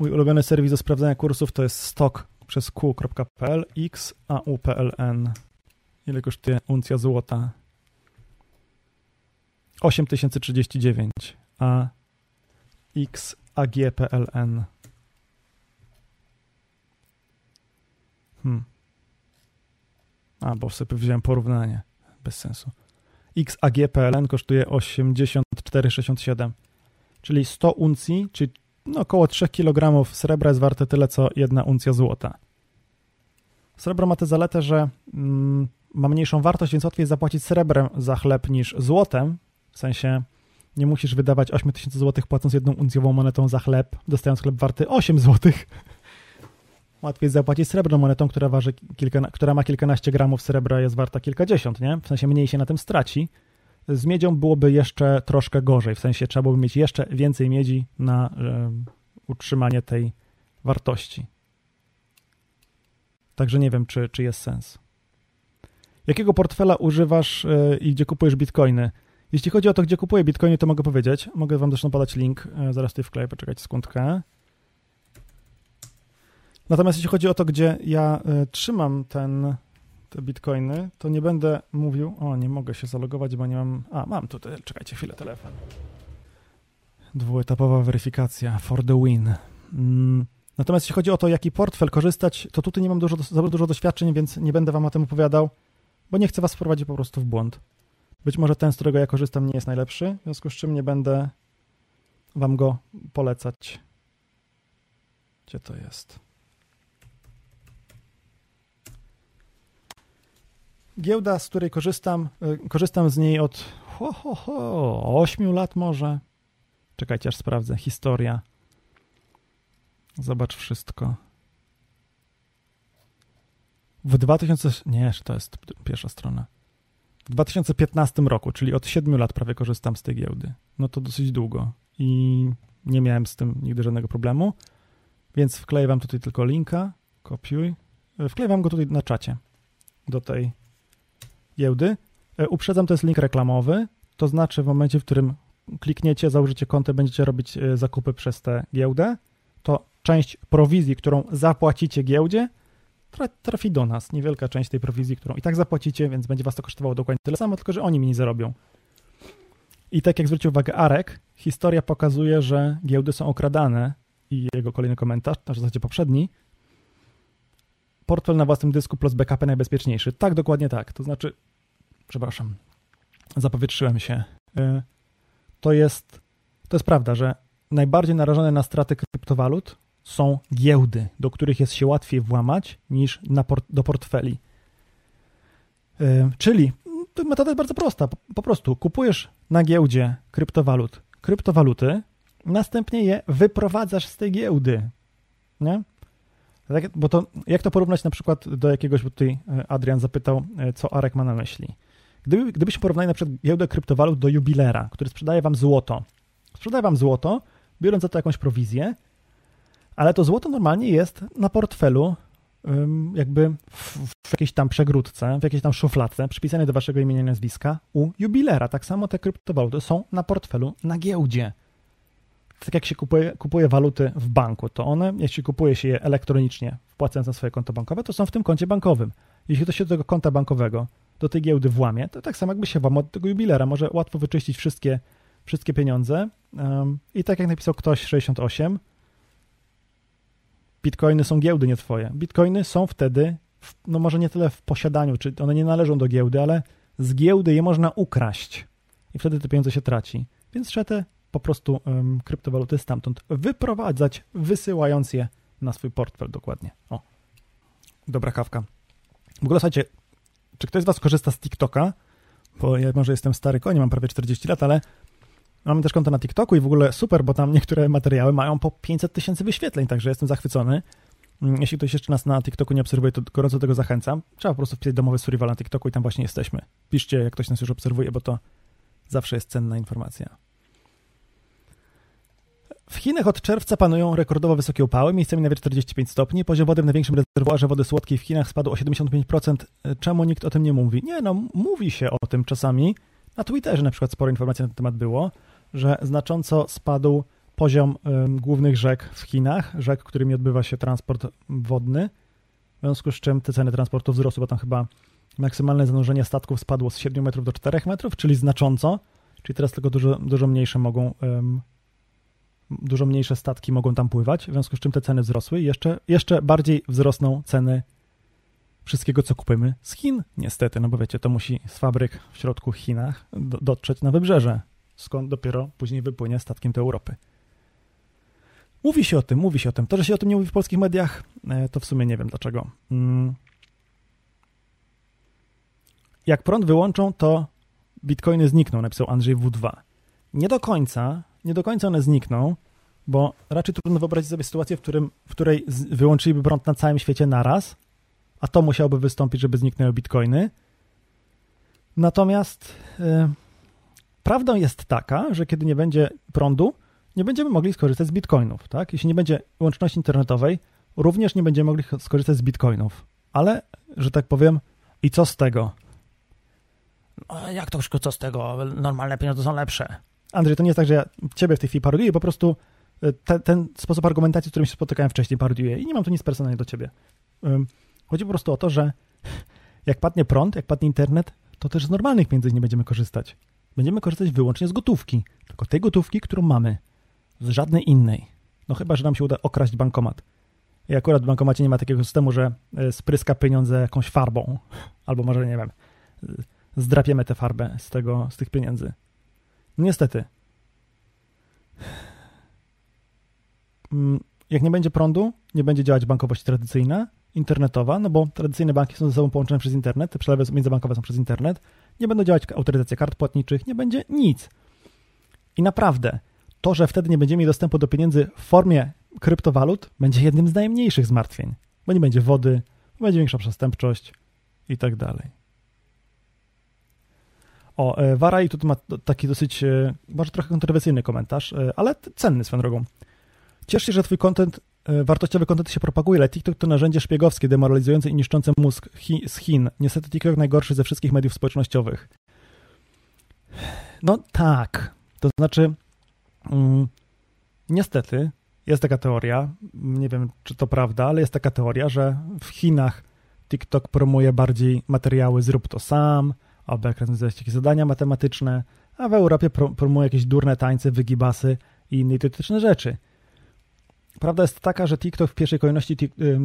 Mój ulubiony serwis do sprawdzania kursów to jest stock przez q.pl xaupln. Ile kosztuje uncja złota? 8039, a xagpln. Hmm. A, bo sobie wziąłem porównanie bez sensu. XAGPLN kosztuje 84,67, czyli 100 uncji, czyli no około 3 kg srebra jest warte tyle, co jedna uncja złota. Srebro ma tę zaletę, że mm, ma mniejszą wartość, więc łatwiej zapłacić srebrem za chleb niż złotem. W sensie nie musisz wydawać 8000 zł płacąc jedną uncjową monetą za chleb, dostając chleb warty 8 złotych łatwiej zapłacić srebrną monetą, która, waży kilka, która ma kilkanaście gramów srebra, jest warta kilkadziesiąt, nie? W sensie mniej się na tym straci. Z miedzią byłoby jeszcze troszkę gorzej, w sensie trzeba byłoby mieć jeszcze więcej miedzi na utrzymanie tej wartości. Także nie wiem, czy, czy jest sens. Jakiego portfela używasz yy, i gdzie kupujesz bitcoiny? Jeśli chodzi o to, gdzie kupuję bitcoiny, to mogę powiedzieć. Mogę wam zresztą podać link, yy, zaraz tutaj wkleję, poczekajcie sekundkę. Natomiast jeśli chodzi o to, gdzie ja y, trzymam ten te bitcoiny, to nie będę mówił, o nie mogę się zalogować, bo nie mam, a mam tutaj, czekajcie chwilę, telefon. Dwuetapowa weryfikacja for the win. Mm. Natomiast jeśli chodzi o to, jaki portfel korzystać, to tutaj nie mam dużo, za dużo doświadczeń, więc nie będę wam o tym opowiadał, bo nie chcę was wprowadzić po prostu w błąd. Być może ten, z którego ja korzystam, nie jest najlepszy, w związku z czym nie będę wam go polecać. Gdzie to jest? Giełda, z której korzystam, y, korzystam z niej od ho, ho, ho, 8 lat może. Czekajcie, aż sprawdzę. Historia. Zobacz wszystko. W 2000... Nie, to jest pierwsza strona. W 2015 roku, czyli od 7 lat prawie korzystam z tej giełdy. No to dosyć długo i nie miałem z tym nigdy żadnego problemu, więc wkleję wam tutaj tylko linka, kopiuj. Wkleję wam go tutaj na czacie do tej giełdy. E, uprzedzam, to jest link reklamowy, to znaczy w momencie, w którym klikniecie, założycie konto, będziecie robić e, zakupy przez tę giełdę, to część prowizji, którą zapłacicie giełdzie, trafi do nas. Niewielka część tej prowizji, którą i tak zapłacicie, więc będzie was to kosztowało dokładnie tyle samo, tylko że oni mi nie zarobią. I tak jak zwrócił uwagę Arek, historia pokazuje, że giełdy są okradane i jego kolejny komentarz, na zasadzie poprzedni, portfel na własnym dysku plus backupy najbezpieczniejszy. Tak, dokładnie tak. To znaczy, przepraszam, zapowietrzyłem się. Y, to jest, to jest prawda, że najbardziej narażone na straty kryptowalut są giełdy, do których jest się łatwiej włamać niż port do portfeli. Yy, czyli metoda jest bardzo prosta. Po, prostu kupujesz na giełdzie kryptowalut kryptowaluty, następnie je wyprowadzasz z tej giełdy. Nie? Tak, bo to, jak to porównać na przykład do jakiegoś, bo tutaj e, Adrian zapytał, e, co Arek ma na myśli. Gdyby, gdybyśmy porównali na przykład giełdę kryptowalut do jubilera, który sprzedaje wam złoto. Sprzedaje wam złoto, biorąc za to jakąś prowizję, ale to złoto normalnie jest na portfelu jakby w, w, jakiejś tam przegródce, w jakiejś tam szufladce przypisane do waszego imienia i nazwiska u jubilera. Tak samo te kryptowaluty są na portfelu na giełdzie. Tak jak się kupuje, kupuje waluty w banku, to one, jeśli kupuje się je elektronicznie, wpłacając na swoje konto bankowe, to są w tym koncie bankowym. Jeśli ktoś się do tego konta bankowego, do tej giełdy włamie, to tak samo jakby się włamał do tego jubilera. Może łatwo wyczyścić wszystkie, wszystkie pieniądze. Um, I tak jak napisał ktoś 68, Bitcoiny są giełdy, nie twoje. Bitcoiny są wtedy, w, no może nie tyle w posiadaniu, czy one nie należą do giełdy, ale z giełdy je można ukraść i wtedy te pieniądze się traci. Więc trzeba te po prostu um, kryptowaluty stamtąd wyprowadzać, wysyłając je na swój portfel dokładnie. O, dobra kawka. W ogóle słuchajcie, czy ktoś z was korzysta z TikToka? Bo ja może jestem stary koń, mam prawie 40 lat, ale Mamy też konto na TikToku i w ogóle super, bo tam niektóre materiały mają po 500 tysięcy wyświetleń, także jestem zachwycony. Mm, jeśli ktoś jeszcze nas na TikToku nie obserwuje, to gorąco do tego zachęcam. Trzeba po prostu wpisać domowy survival na TikToku i tam właśnie jesteśmy. Piszcie, jak ktoś nas już obserwuje, bo to zawsze jest cenna informacja. W Chinach od czerwca panują rekordowo wysokie upały, miejscami nawet 45 stopni. Poziom wody w największym rezerwuarze wody słodkiej w Chinach spadł o 75%. Czemu nikt o tym nie mówi? Nie, no mówi się o tym czasami. Na Twitterze na przykład sporo informacji na ten temat było że znacząco spadł poziom głównych rzek w Chinach, rzek, którymi odbywa się transport wodny, w związku z czym te ceny transportu wzrosły, bo tam chyba maksymalne zanurzenie statków spadło z 7 metrów do 4 metrów, czyli znacząco, czyli teraz tylko dużo, dużo mniejsze mogą dużo mniejsze statki mogą tam pływać, w związku z czym te ceny wzrosły jeszcze, jeszcze bardziej wzrosną ceny wszystkiego, co kupujemy z Chin, niestety, no bo wiecie, to musi z fabryk w środku Chinach do, dotrzeć na wybrzeże skąd dopiero później wypłynie statkiem do Europy. Mówi się o tym, mówi się o tym. To, że się o tym nie mówi w polskich mediach, e, to w sumie nie wiem dlaczego. Mm. Jak prąd wyłączą, to bitcoiny znikną, napisał Andrzej W2. Nie do końca, nie do końca one znikną, bo raczej trudno wyobrazić sobie sytuację, w, którym, w której wyłączyliby prąd na całym świecie naraz, a to musiałoby wystąpić, żeby zniknęły bitcoiny. Natomiast... Yy, Prawdą jest taka, że kiedy nie będzie prądu, nie będziemy mogli skorzystać z bitcoinów, tak? Jeśli nie będzie łączności internetowej, również nie będziemy mogli skorzystać z bitcoinów. Ale, że tak powiem, i co z tego? No, jak to wszystko co z tego? Normalne pieniądze są lepsze. Andrzej, to nie jest tak, że ja ciebie w tej chwili parodiuję, po prostu e, te, ten sposób argumentacji, z którym się spotykałem wcześniej, parodiuję i nie mam tu nic personalnie do ciebie. Chodzi po prostu o to, że jak padnie prąd, jak padnie internet, to też z normalnych pieniędzy nie będziemy korzystać. Będziemy korzystać wyłącznie z gotówki. Tylko tej gotówki, którą mamy. Z żadnej innej. No chyba, że nam się uda okraść bankomat. I akurat w bankomacie nie ma takiego systemu, że e, spryska pieniądze jakąś farbą. Albo może, nie wiem, zdrapiemy tę farbę z, tego, z tych pieniędzy. Niestety. Mm, jak nie będzie prądu, nie będzie działać bankowość tradycyjna, internetowa, no bo tradycyjne banki są ze sobą połączone przez internet, te przelewy międzybankowe są przez internet, nie będą działać autoryzacje kart płatniczych, nie będzie nic. I naprawdę, to, że wtedy nie będziemy mieli dostępu do pieniędzy w formie kryptowalut, będzie jednym z najmniejszych zmartwień, bo nie będzie wody, będzie większa przestępczość i tak dalej. O, e, Waraj tu ma taki dosyć, e, może trochę kontrowersyjny komentarz, e, ale cenny swoją drogą. Ciesz się, że twój content, wartościowy content się propaguje, ale TikTok to narzędzie szpiegowskie, demoralizujące i niszczące mózg chi z Chin. Niestety TikTok najgorszy ze wszystkich mediów społecznościowych. No tak, to znaczy mm, niestety jest taka teoria, nie wiem czy to prawda, ale jest taka teoria, że w Chinach TikTok promuje bardziej materiały zrób to sam, albo jak rozwiązywać jakieś zadania matematyczne, a w Europie promuje jakieś durne tańce, wygibasy i inne idiotyczne rzeczy. Prawda jest taka, że TikTok w pierwszej kolejności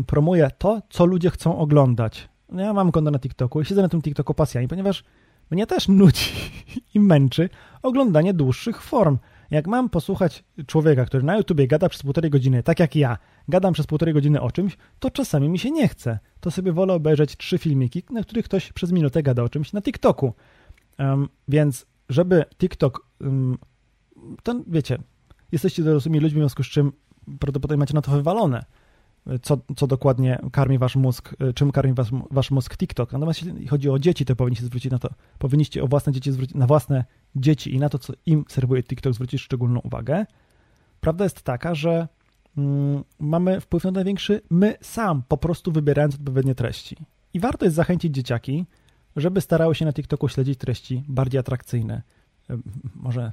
promuje to, co ludzie chcą oglądać. No ja mam konto na TikToku i siedzę na tym TikToku pasjami, ponieważ mnie też nudzi i męczy oglądanie dłuższych form. Jak mam posłuchać człowieka, który na YouTubie gada przez półtorej godziny, tak jak ja, gadam przez półtorej godziny o czymś, to czasami mi się nie chce. To sobie wolę obejrzeć trzy filmiki, na których ktoś przez minutę gada o czymś na TikToku. Um, więc żeby TikTok, um, to wiecie, jesteście dorosłymi ludźmi, w związku z czym prawdopodobnie macie na to wywalone, co, co dokładnie karmi wasz mózg, czym karmi wasz, wasz mózg TikTok. Natomiast jeśli chodzi o dzieci, to powinniście zwrócić na to, powinniście o własne dzieci zwrócić, na własne dzieci i na to, co im serwuje TikTok, zwrócić szczególną uwagę. Prawda jest taka, że mm, mamy wpływ na największy my sam, po prostu wybierając odpowiednie treści. I warto jest zachęcić dzieciaki, żeby starały się na TikToku śledzić treści bardziej atrakcyjne. Może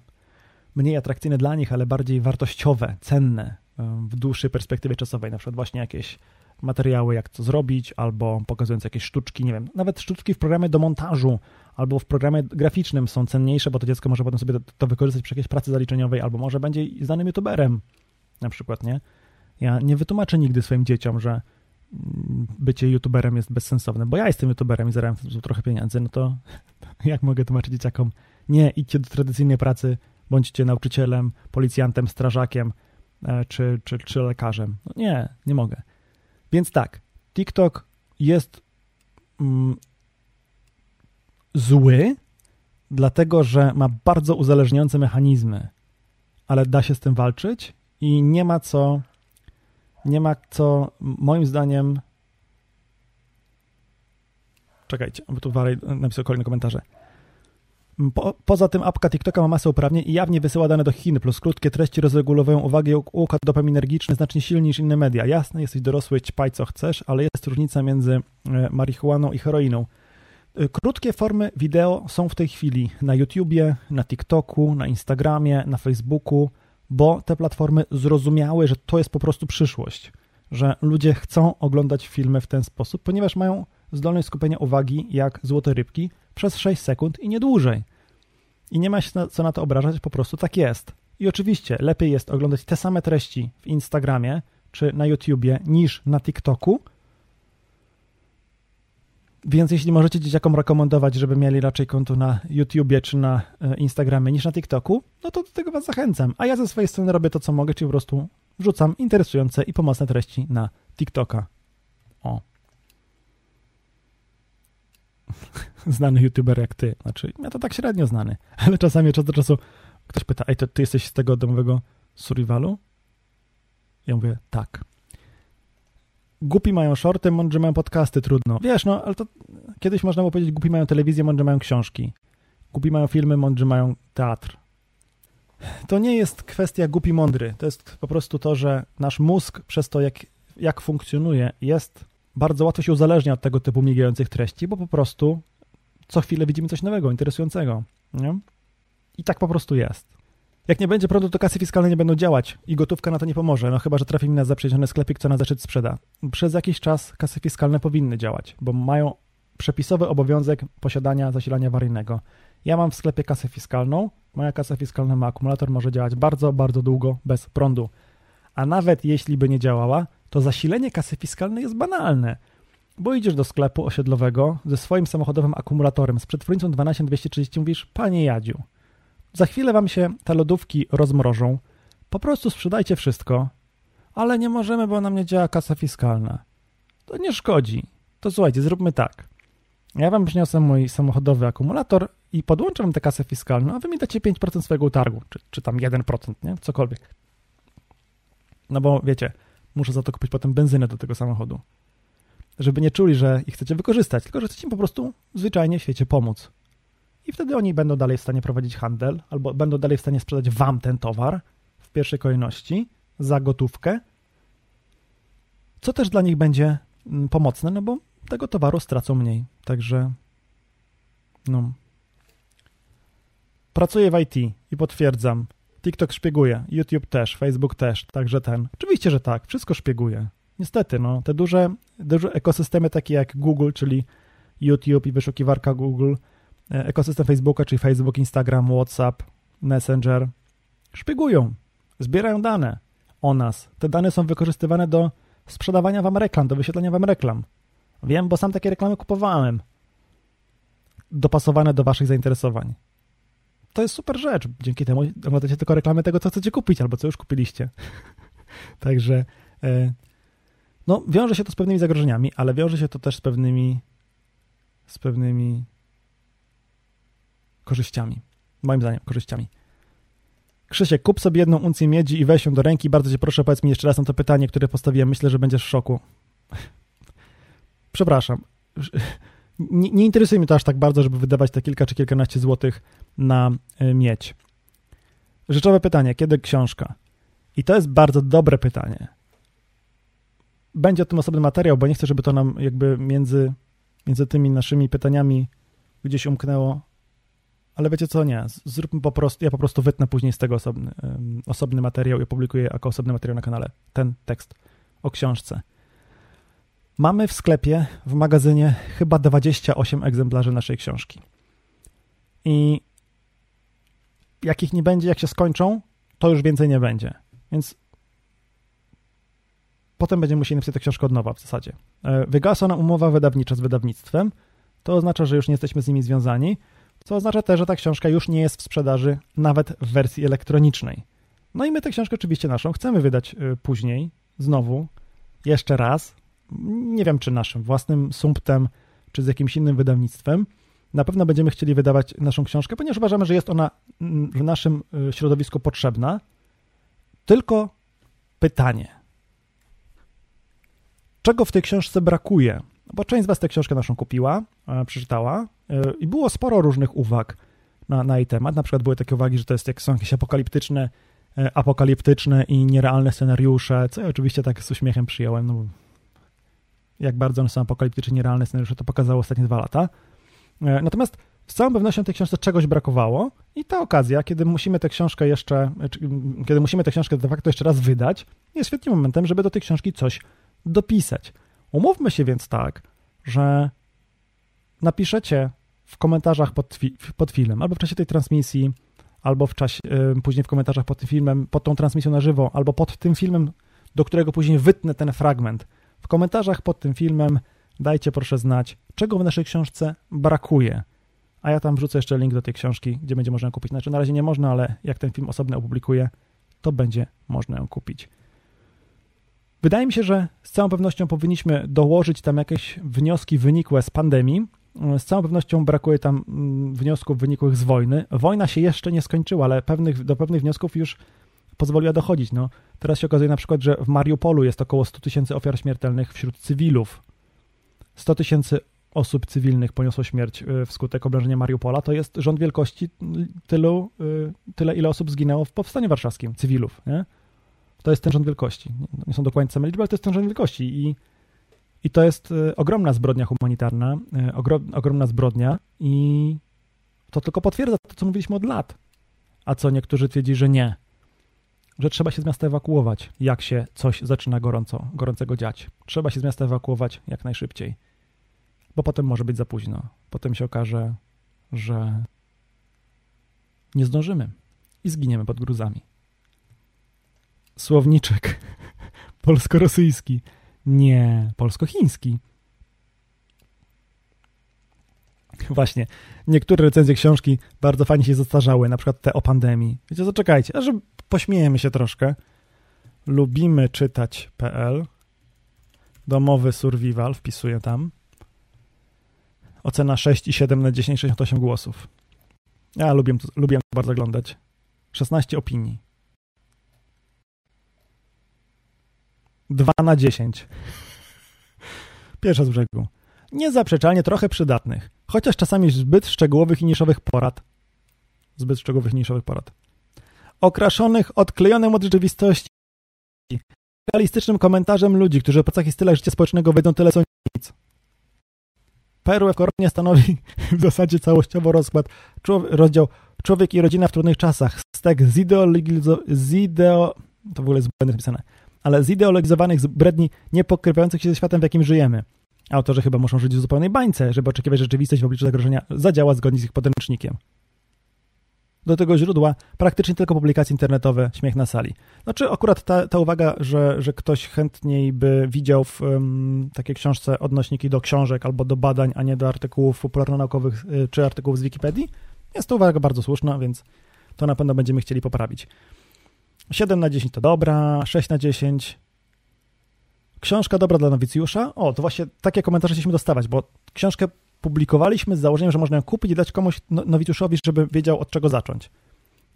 mniej atrakcyjne dla nich, ale bardziej wartościowe, cenne w dłuższej perspektywie czasowej. Na przykład właśnie jakieś materiały, jak to zrobić, albo pokazując jakieś sztuczki, nie wiem, nawet sztuczki w programie do montażu, albo w programie graficznym są cenniejsze, bo to dziecko może potem sobie to, to wykorzystać przy jakiejś pracy zaliczeniowej, albo może będzie znanym youtuberem, na przykład, nie? Ja nie wytłumaczę nigdy swoim dzieciom, że mm, bycie youtuberem jest bezsensowne, bo ja jestem youtuberem i zarabiam trochę pieniędzy, no to jak mogę tłumaczyć dzieciakom, nie, idźcie do tradycyjnej pracy, bądźcie nauczycielem, policjantem, strażakiem, czy, czy, czy lekarzem. No nie, nie mogę. Więc tak, TikTok jest mm, zły, dlatego że ma bardzo uzależniające mechanizmy, ale da się z tym walczyć i nie ma co, nie ma co, moim zdaniem, czekajcie, bo tu Waraj napisał kolejne komentarze. Po, poza tym apka TikToka ma masę uprawnień i jawnie wysyła dane do Chin, plus krótkie treści rozregulowują uwagę i układ dopaminergiczny znacznie silniej niż inne media. Jasne, jesteś dorosły, ćpaj co chcesz, ale jest różnica między e, marihuaną i heroiną. E, krótkie formy wideo są w tej chwili na YouTubie, na TikToku, na Instagramie, na Facebooku, bo te platformy zrozumiały, że to jest po prostu przyszłość, że ludzie chcą oglądać filmy w ten sposób, ponieważ mają zdolność skupienia uwagi jak złote rybki przez 6 sekund i nie dłużej. I nie ma się co na to obrażać, po prostu tak jest. I oczywiście lepiej jest oglądać te same treści w Instagramie czy na YouTubie niż na TikToku. Więc jeśli możecie dzieciakom rekomendować, żeby mieli raczej konto na YouTubie czy na e, Instagramie niż na TikToku, no to do tego was zachęcam. A ja ze swojej strony robię to, co mogę, czyli po prostu wrzucam interesujące i pomocne treści na TikToka. O. znany youtuber jak ty. Znaczy, ja to tak średnio znany, ale czasami od czasu do czasu ktoś pyta, ej, to ty jesteś z tego domowego survivalu? Ja mówię, tak. Głupi mają shorty, mądrzy mają podcasty, trudno. Wiesz, no, ale to kiedyś można było powiedzieć, głupi mają telewizję, mądrzy mają książki. Głupi mają filmy, mądrzy mają teatr. To nie jest kwestia głupi, mądry. To jest po prostu to, że nasz mózg przez to, jak, jak funkcjonuje, jest bardzo łatwo się uzależnia od tego typu migających treści, bo po prostu co chwilę widzimy coś nowego, interesującego. Nie? I tak po prostu jest. Jak nie będzie prądu, to kasy fiskalne nie będą działać i gotówka na to nie pomoże, no chyba, że trafi mi na zaprzyjaźniony sklepik, co na zeszyt sprzeda. Przez jakiś czas kasy fiskalne powinny działać, bo mają przepisowy obowiązek posiadania zasilania awaryjnego. Ja mam w sklepie kasę fiskalną, moja kasa fiskalna ma akumulator, może działać bardzo, bardzo długo bez prądu. A nawet jeśli by nie działała, to zasilenie kasy fiskalnej jest banalne, bo idziesz do sklepu osiedlowego ze swoim samochodowym akumulatorem z przetwórnicą 12230, mówisz, panie Jadziu, za chwilę wam się te lodówki rozmrożą, po prostu sprzedajcie wszystko, ale nie możemy, bo nam nie działa kasa fiskalna. To nie szkodzi. To słuchajcie, zróbmy tak. Ja wam przyniosę mój samochodowy akumulator i podłączę wam tę kasę fiskalną, a wy mi dacie 5% swojego utargu, czy, czy tam 1%, nie? Cokolwiek. No bo wiecie, muszę za to kupić potem benzynę do tego samochodu. Żeby nie czuli, że ich chcecie wykorzystać, tylko że chcecie im po prostu zwyczajnie w świecie pomóc. I wtedy oni będą dalej w stanie prowadzić handel, albo będą dalej w stanie sprzedać wam ten towar w pierwszej kolejności za gotówkę, co też dla nich będzie mm, pomocne, no bo tego towaru stracą mniej. Także no. Pracuję w IT i potwierdzam. TikTok szpieguje, YouTube też, Facebook też, także ten. Oczywiście, że tak, wszystko szpieguje. Niestety, no, te duże, duże ekosystemy takie jak Google, czyli YouTube i wyszukiwarka Google, e, ekosystem Facebooka, czyli Facebook, Instagram, WhatsApp, Messenger, szpiegują, zbierają dane o nas. Te dane są wykorzystywane do sprzedawania wam reklam, do wyświetlania wam reklam. Wiem, bo sam takie reklamy kupowałem. Dopasowane do waszych zainteresowań. To jest super rzecz. Dzięki temu oglądacie tylko reklamy tego, co chcecie kupić, albo co już kupiliście. Także e, no, wiąże się to z pewnymi zagrożeniami, ale wiąże się to też z pewnymi z pewnymi korzyściami. Moim zdaniem, korzyściami. Krzysiek, kup sobie jedną uncję miedzi i weź ją do ręki. Bardzo cię proszę, powiedz mi jeszcze raz na to pytanie, które postawiłem. Myślę, że będziesz w szoku. Przepraszam. Nie, nie, interesuje mnie to aż tak bardzo, żeby wydawać te kilka czy kilkanaście złotych na e, miedź. Rzeczowe pytanie, kiedy książka? I to jest bardzo dobre pytanie. Będzie o tym osobny materiał, bo nie chcę, żeby to nam jakby między, między tymi naszymi pytaniami gdzieś umknęło ale wiecie co, nie, zróbmy po prostu, ja po prostu wytnę później z tego osobny, osobny materiał i opublikuję jako osobny materiał na kanale ten tekst o książce. Mamy w sklepie, w magazynie chyba 28 egzemplarzy naszej książki. I jak ich nie będzie, jak się skończą, to już więcej nie będzie. Więc potem będziemy musieli napisać tę książkę od nowa w zasadzie. E, wygasła nam umowa wydawnicza z wydawnictwem. To oznacza, że już nie jesteśmy z nimi związani co oznacza też, że ta książka już nie jest w sprzedaży nawet w wersji elektronicznej. No i my tę książkę oczywiście naszą chcemy wydać y, później, znowu, jeszcze raz. Nie wiem, czy naszym własnym sumptem, czy z jakimś innym wydawnictwem. Na pewno będziemy chcieli wydawać naszą książkę, ponieważ uważamy, że jest ona w naszym y, środowisku potrzebna. Tylko pytanie. Czego w tej książce brakuje? Bo część z Was tę książkę naszą kupiła, przeczytała e, i było sporo różnych uwag na, na jej temat. Na przykład były takie uwagi, że to jest, jak są jakieś apokaliptyczne, e, apokaliptyczne i nierealne scenariusze, co ja oczywiście tak z uśmiechem przyjąłem, no jak bardzo one są apokaliptyczne, nierealne scenariusze, to pokazało ostatnie dwa lata. E, natomiast z całą pewnością tej książce czegoś brakowało i ta okazja, kiedy musimy tę książkę jeszcze, kiedy musimy tę książkę de facto jeszcze raz wydać, jest świetnym momentem, żeby do tej książki coś dopisać. Umówmy się więc tak, że napiszecie w komentarzach pod, pod filmem, albo w czasie tej transmisji, albo w czasie, później w komentarzach pod tym filmem, pod tą transmisją na żywo, albo pod tym filmem, do którego później wytnę ten fragment. W komentarzach pod tym filmem dajcie proszę znać, czego w naszej książce brakuje. A ja tam wrzucę jeszcze link do tej książki, gdzie będzie można kupić. Znaczy na razie nie można, ale jak ten film osobny opublikuję, to będzie można ją kupić. Wydaje mi się, że z całą pewnością powinniśmy dołożyć tam jakieś wnioski wynikłe z pandemii. Z całą pewnością brakuje tam mm, wniosków wynikłych z wojny. Wojna się jeszcze nie skończyła, ale pewnych, do pewnych wniosków już pozwoliła dochodzić. No, teraz się okazuje na przykład, że w Mariupolu jest około 100 tysięcy ofiar śmiertelnych wśród cywilów. 100 tysięcy osób cywilnych poniosło śmierć y, wskutek oblężenia Mariupola. To jest rząd wielkości tylu, y, tyle, ile osób zginęło w powstaniu warszawskim, cywilów. Nie? To jest ten rząd wielkości. Nie są dokładnie same liczby, ale to jest ten rząd wielkości i, i to jest e, ogromna zbrodnia humanitarna, ogromna zbrodnia i to tylko potwierdza to, co mówiliśmy od lat. A co niektórzy twierdzi, że nie. Że trzeba się z miasta ewakuować, jak się coś zaczyna gorąco, gorącego dziać. Trzeba się z miasta ewakuować jak najszybciej. bo potem może być za późno. Potem się okaże, że nie zdążymy i zginiemy pod gruzami. Słowniczek polsko-rosyjski. Nie, polsko-chiński. Właśnie, niektóre recenzje książki bardzo fajnie się zastarzały, na przykład te o pandemii. Wiecie, zaczekajcie, a że pośmiejemy się troszkę. Lubimy czytać.pl Domowy survival, wpisuję tam. Ocena 6,7 na 10, 68 głosów. Ja lubię, lubię to bardzo oglądać. 16 opinii. 2 na 10. Pierwsza z brzegu. Niezaprzeczalnie trochę przydatnych, chociaż czasami zbyt szczegółowych i niszowych porad. Zbyt szczegółowych i niszowych porad. Okraszonych odklejonym od rzeczywistości realistycznym komentarzem ludzi, którzy o pracach i stylach życia społecznego wiedzą tyle co nic. Perłę w koronie stanowi w zasadzie całościowo rozkład, rozdział Człowiek i rodzina w trudnych czasach. Stek zideo... To w ogóle jest. Ale zideologizowanych zbredni nie pokrywających się ze światem, w jakim żyjemy. Autorzy chyba muszą żyć w zupełnej bańce, żeby oczekiwać, że rzeczywistość w obliczu zagrożenia zadziała zgodnie z ich podręcznikiem. Do tego źródła praktycznie tylko publikacje internetowe, śmiech na sali. Znaczy akurat ta, ta uwaga, że, że ktoś chętniej by widział w um, takiej książce odnośniki do książek albo do badań, a nie do artykułów popularno-naukowych y, czy artykułów z Wikipedii, jest to uwaga bardzo słuszna, więc to na pewno będziemy chcieli poprawić. 7 na 10 to dobra, 6 na 10. Książka dobra dla nowicjusza. O, to właśnie takie komentarze chcieliśmy dostawać, bo książkę publikowaliśmy z założeniem, że można ją kupić i dać komuś no, nowicjuszowi, żeby wiedział od czego zacząć.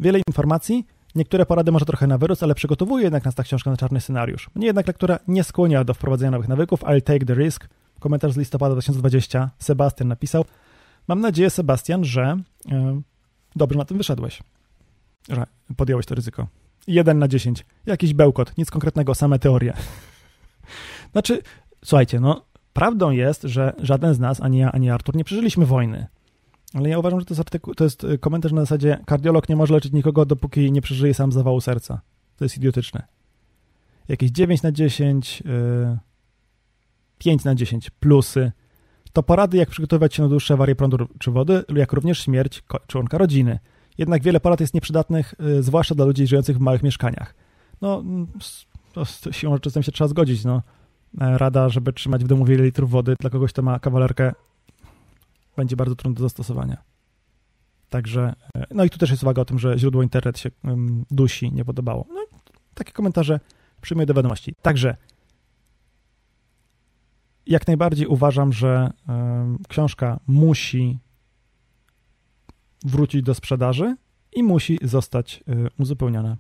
Wiele informacji, niektóre porady może trochę na wyrost, ale przygotowuje jednak nas ta książka na czarny scenariusz. Mnie jednak lektura nie skłania do wprowadzenia nowych nawyków. I'll take the risk. Komentarz z listopada 2020. Sebastian napisał. Mam nadzieję, Sebastian, że yy, dobrze na tym wyszedłeś. Że podjąłeś to ryzyko. 1 na 10. Jakiś bełkot, nic konkretnego, same teorie. znaczy, słuchajcie, no, prawdą jest, że żaden z nas, ani ja, ani Artur, nie przeżyliśmy wojny. Ale ja uważam, że to jest, artykuł, to jest komentarz na zasadzie kardiolog nie może leczyć nikogo, dopóki nie przeżyje sam zawału serca. To jest idiotyczne. Jakieś 9 na 10, yy, 5 na 10 plusy. To porady, jak przygotowywać się na dłuższe awarie prądu czy wody, jak również śmierć członka rodziny. Jednak wiele porad jest nieprzydatnych, yy, zwłaszcza dla ludzi żyjących w małych mieszkaniach. No, to z siłą rzeczy z tym się trzeba zgodzić, no. E, rada, żeby trzymać w domu wiele litrów wody dla kogoś, kto ma kawalerkę, będzie bardzo trudne do zastosowania. Także, e, no i tu też jest uwaga o tym, że źródło internet się dusi, nie podobało. No, takie komentarze przyjmuję do wiadomości. Także jak najbardziej uważam, że książka musi wrócić do sprzedaży i musi zostać um, uzupełniona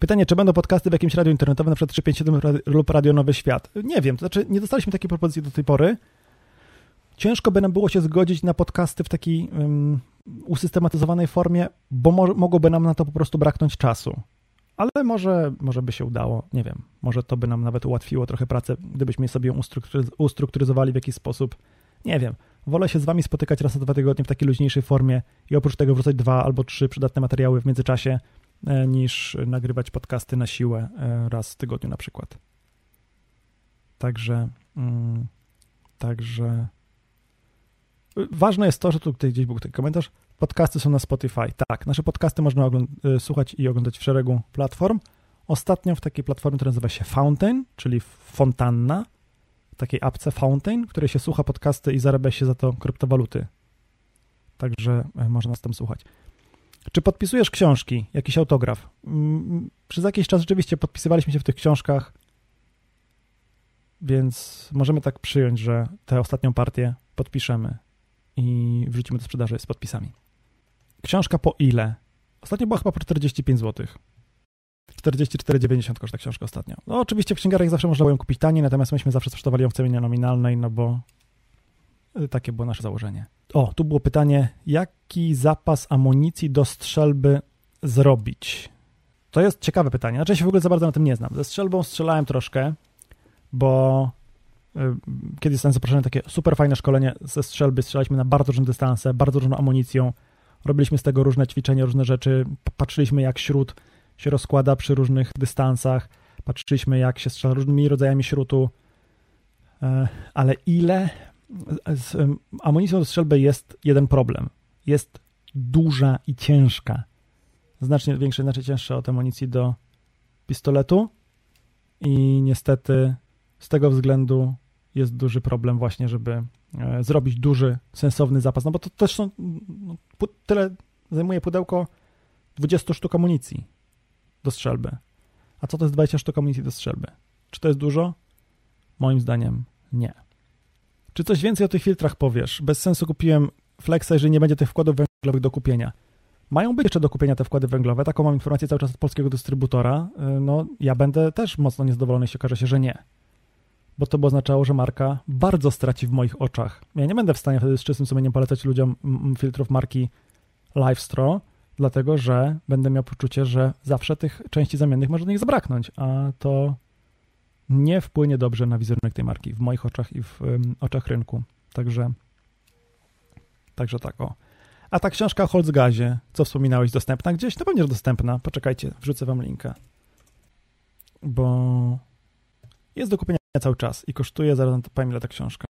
Pytanie, czy będą podcasty w jakimś radiu internetowym, na przykład 357 lub Radio Nowy Świat? Nie wiem, to znaczy nie dostaliśmy takiej propozycji do tej pory. Ciężko by nam było się zgodzić na podcasty w takiej um, usystematyzowanej formie, bo mo mogłoby nam na to po prostu braknąć czasu. Ale może, może by się udało, nie wiem, może to by nam nawet ułatwiło trochę pracę, gdybyśmy sobie ją ustrukturyzowali w jakiś sposób. Nie wiem, wolę się z wami spotykać raz na dwa tygodnie w takiej luźniejszej formie i oprócz tego wrzucać dwa albo trzy przydatne materiały w międzyczasie, niż nagrywać podcasty na siłę e, raz w tygodniu na przykład. Także, mm, także ważne jest to, że tutaj gdzieś był taki komentarz, podcasty są na Spotify. Tak, nasze podcasty można e, słuchać i oglądać w szeregu platform. Ostatnio w takiej platformie, która nazywa się Fountain, czyli fontanna, takiej apce Fountain, w której się słucha podcasty i zarabia się za to kryptowaluty. Także można nas tam słuchać. Czy podpisujesz książki, jakiś autograf? Mm, przez jakiś czas rzeczywiście podpisywaliśmy się w tych książkach, więc możemy tak przyjąć, że tę ostatnią partię podpiszemy i wrzucimy do sprzedaży z podpisami. Książka po ile? Ostatnio była chyba po 45 zł. 44,90 koszt ta książka ostatnio. No oczywiście w księgarniach zawsze można było ją kupić taniej, natomiast myśmy zawsze sprzedawali ją w cenie nominalnej, no bo takie było nasze założenie. O, tu było pytanie, jaki zapas amunicji do strzelby zrobić? To jest ciekawe pytanie. Znaczy ja się w ogóle za bardzo na tym nie znam. Ze strzelbą strzelałem troszkę, bo y, kiedyś zostałem zaproszony na takie super fajne szkolenie ze strzelby. Strzelaliśmy na bardzo różne dystanse, bardzo różną amunicją. Robiliśmy z tego różne ćwiczenia, różne rzeczy. Patrzyliśmy, jak śród się rozkłada przy różnych dystansach. Patrzyliśmy, jak się strzela różnymi rodzajami śrutu. E, ale ile z amunicją do strzelby jest jeden problem. Jest duża i ciężka. Znacznie większa, znacznie cięższa od amunicji do pistoletu i niestety z tego względu jest duży problem właśnie, żeby e, zrobić duży, sensowny zapas, no bo to też są, no, tyle zajmuje pudełko 20 sztuk amunicji do strzelby. A co to jest 20 sztuk amunicji do strzelby? Czy to jest dużo? Moim zdaniem nie. Czy coś więcej o tych filtrach powiesz? Bez sensu kupiłem Flexa, jeżeli nie będzie tych wkładów węglowych do kupienia. Mają być jeszcze do kupienia te wkłady węglowe, taką mam informację cały czas od polskiego dystrybutora. Y, no, ja będę też mocno niezadowolony, jeśli okaże się, że nie. Bo to by oznaczało, że marka bardzo straci w moich oczach. Ja nie będę w stanie wtedy z czystym sumieniem polecać ludziom filtrów marki LiveStraw, dlatego że będę miał poczucie, że zawsze tych części zamiennych może do nich zabraknąć, a to nie wpłynie dobrze na wizerunek tej marki w moich oczach i w um, oczach rynku. Także, także tak o. A ta książka o Holzgazie, co wspominałeś, dostępna gdzieś? No pewnie, że dostępna. Poczekajcie, wrzucę wam linka. Bo jest do kupienia cały czas i kosztuje, zaraz powiem ile ta książka.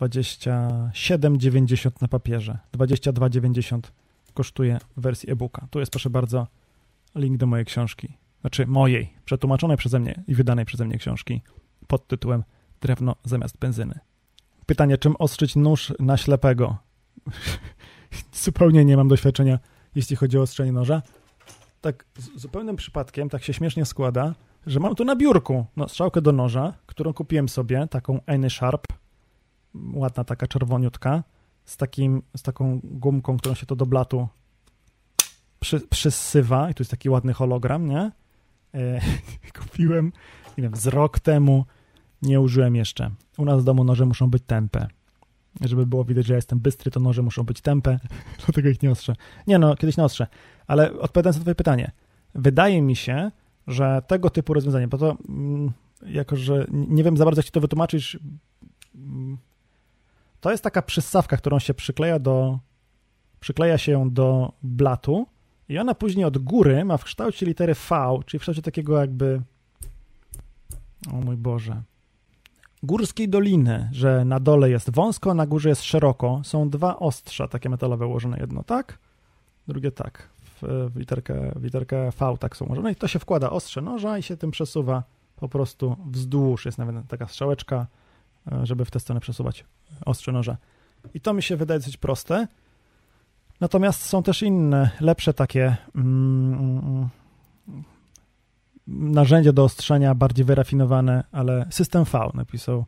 27,90 na papierze. 22,90 kosztuje w wersji e-booka. Tu jest, proszę bardzo, link do mojej książki znaczy mojej, przetłumaczonej przeze mnie i wydanej przeze mnie książki pod tytułem Drewno zamiast benzyny. Pytanie, czym ostrzyć nóż na ślepego? Zupełnie nie mam doświadczenia, jeśli chodzi o ostrzenie noża. Tak zupełnym przypadkiem, tak się śmiesznie składa, że mam tu na biurku no, strzałkę do noża, którą kupiłem sobie, taką Any Sharp, ładna taka czerwoniutka, z, takim, z taką gumką, którą się to do blatu przy, przysywa i tu jest taki ładny hologram, nie? E, kupiłem, nie wiem, z rok temu, nie użyłem jeszcze. U nas w domu noże muszą być tępe. Żeby było widać, że ja jestem bystry, to noże muszą być tępe, dlatego ich nie ostrzę. Nie no, kiedyś nie ostrzę. Ale odpowiadając na twoje pytanie, wydaje mi się, że tego typu rozwiązanie, bo to mm, jako, że nie wiem za bardzo, jak ci to wytłumaczyć, mm, to jest taka przystawka, którą się przykleja do, przykleja się do blatu i ona później od góry ma w kształcie litery V, czyli w kształcie takiego jakby. O mój Boże. Górskiej doliny, że na dole jest wąsko, a na górze jest szeroko. Są dwa ostrza takie metalowe ułożone. Jedno tak, drugie tak. W, w, literkę, w literkę V tak są ułożone. I to się wkłada ostrze noża i się tym przesuwa po prostu wzdłuż. Jest nawet taka strzałeczka, e, żeby w tę stronę przesuwać ostrze noża. I to mi się wydaje dosyć proste. Natomiast są też inne, lepsze takie mm, mm, narzędzia do ostrzenia, bardziej wyrafinowane, ale system V napisał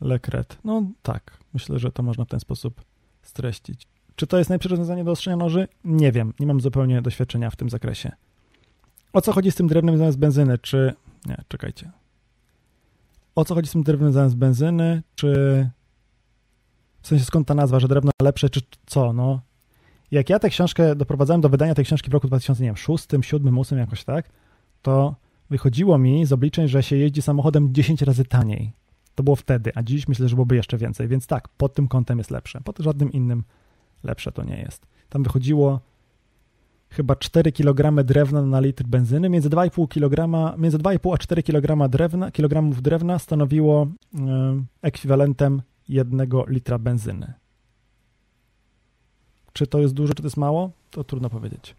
Lekret. No tak, myślę, że to można w ten sposób streścić. Czy to jest najlepsze rozwiązanie do ostrzenia noży? Nie wiem, nie mam zupełnie doświadczenia w tym zakresie. O co chodzi z tym drewnem zamiast benzyny? Czy... Nie, czekajcie. O co chodzi z tym drewnem zamiast benzyny? Czy... W sensie skąd ta nazwa, że drewno lepsze, czy co? No, jak ja tę książkę doprowadzałem do wydania tej książki w roku 2006, 2007, 2008 jakoś tak, to wychodziło mi z obliczeń, że się jeździ samochodem 10 razy taniej. To było wtedy, a dziś myślę, że byłoby jeszcze więcej, więc tak, pod tym kątem jest lepsze. Pod żadnym innym lepsze to nie jest. Tam wychodziło chyba 4 kg drewna na litr benzyny, między 2,5 kg, między 2,5 a 4 kg drewna, kilogramów drewna stanowiło yy, ekwiwalentem 1 litra benzyny. Czy to jest dużo, czy to jest mało? To trudno powiedzieć.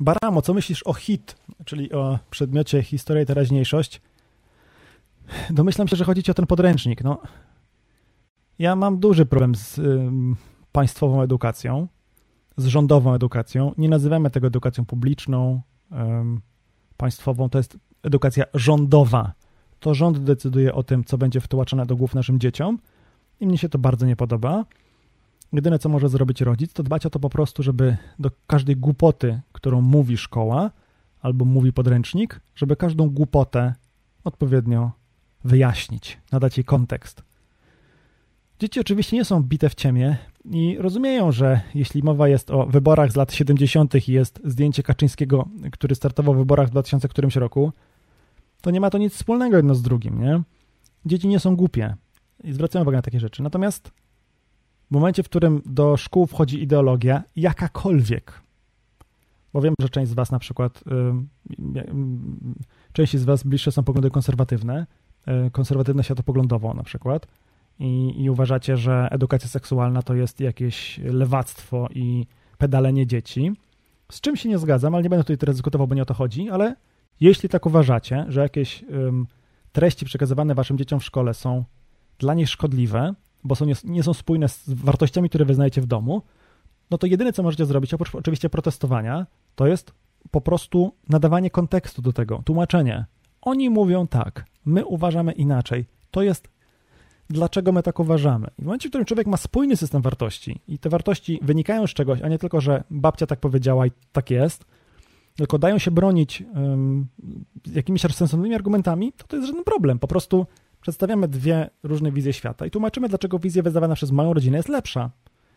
Baramo, co myślisz o HIT, czyli o przedmiocie Historia i Teraźniejszość? Domyślam się, że chodzi ci o ten podręcznik. No, ja mam duży problem z państwową edukacją, z rządową edukacją. Nie nazywamy tego edukacją publiczną, państwową, to jest edukacja rządowa. To rząd decyduje o tym, co będzie wtłaczane do głów naszym dzieciom i mnie się to bardzo nie podoba. Jedyne, co może zrobić rodzic, to dbać o to po prostu, żeby do każdej głupoty, którą mówi szkoła albo mówi podręcznik, żeby każdą głupotę odpowiednio wyjaśnić, nadać jej kontekst. Dzieci oczywiście nie są bite w ciemię i rozumieją, że jeśli mowa jest o wyborach z lat 70. i jest zdjęcie Kaczyńskiego, który startował w wyborach w 2000 którymś roku, to nie ma to nic wspólnego jedno z drugim, nie? Dzieci nie są głupie i zwracają uwagę na takie rzeczy. Natomiast w momencie, w którym do szkół wchodzi ideologia, jakakolwiek, bo wiem, że część z Was na przykład, część z Was bliższe są poglądy konserwatywne, e, konserwatywne światopoglądowo na przykład i, i uważacie, że edukacja seksualna to jest jakieś lewactwo i pedalenie dzieci, z czym się nie zgadzam, ale nie będę tutaj teraz dyskutował, bo nie o to chodzi, ale jeśli tak uważacie, że jakieś treści przekazywane waszym dzieciom w szkole są dla nich szkodliwe, bo są, nie, są spójne z wartościami, które wyznajecie w domu, no to jedyne, co możecie zrobić, oprócz oczywiście protestowania, to jest po prostu nadawanie kontekstu do tego, tłumaczenie. Oni mówią tak, my uważamy inaczej. To jest dlaczego my tak uważamy. I w momencie, w którym człowiek ma spójny system wartości i te wartości wynikają z czegoś, a nie tylko, że babcia tak powiedziała i tak jest, tylko dają się bronić um, jakimiś sensownymi argumentami, to to jest żaden problem. Po prostu przedstawiamy dwie różne wizje świata i tłumaczymy, dlaczego wizja wyznawana przez moją rodzinę jest lepsza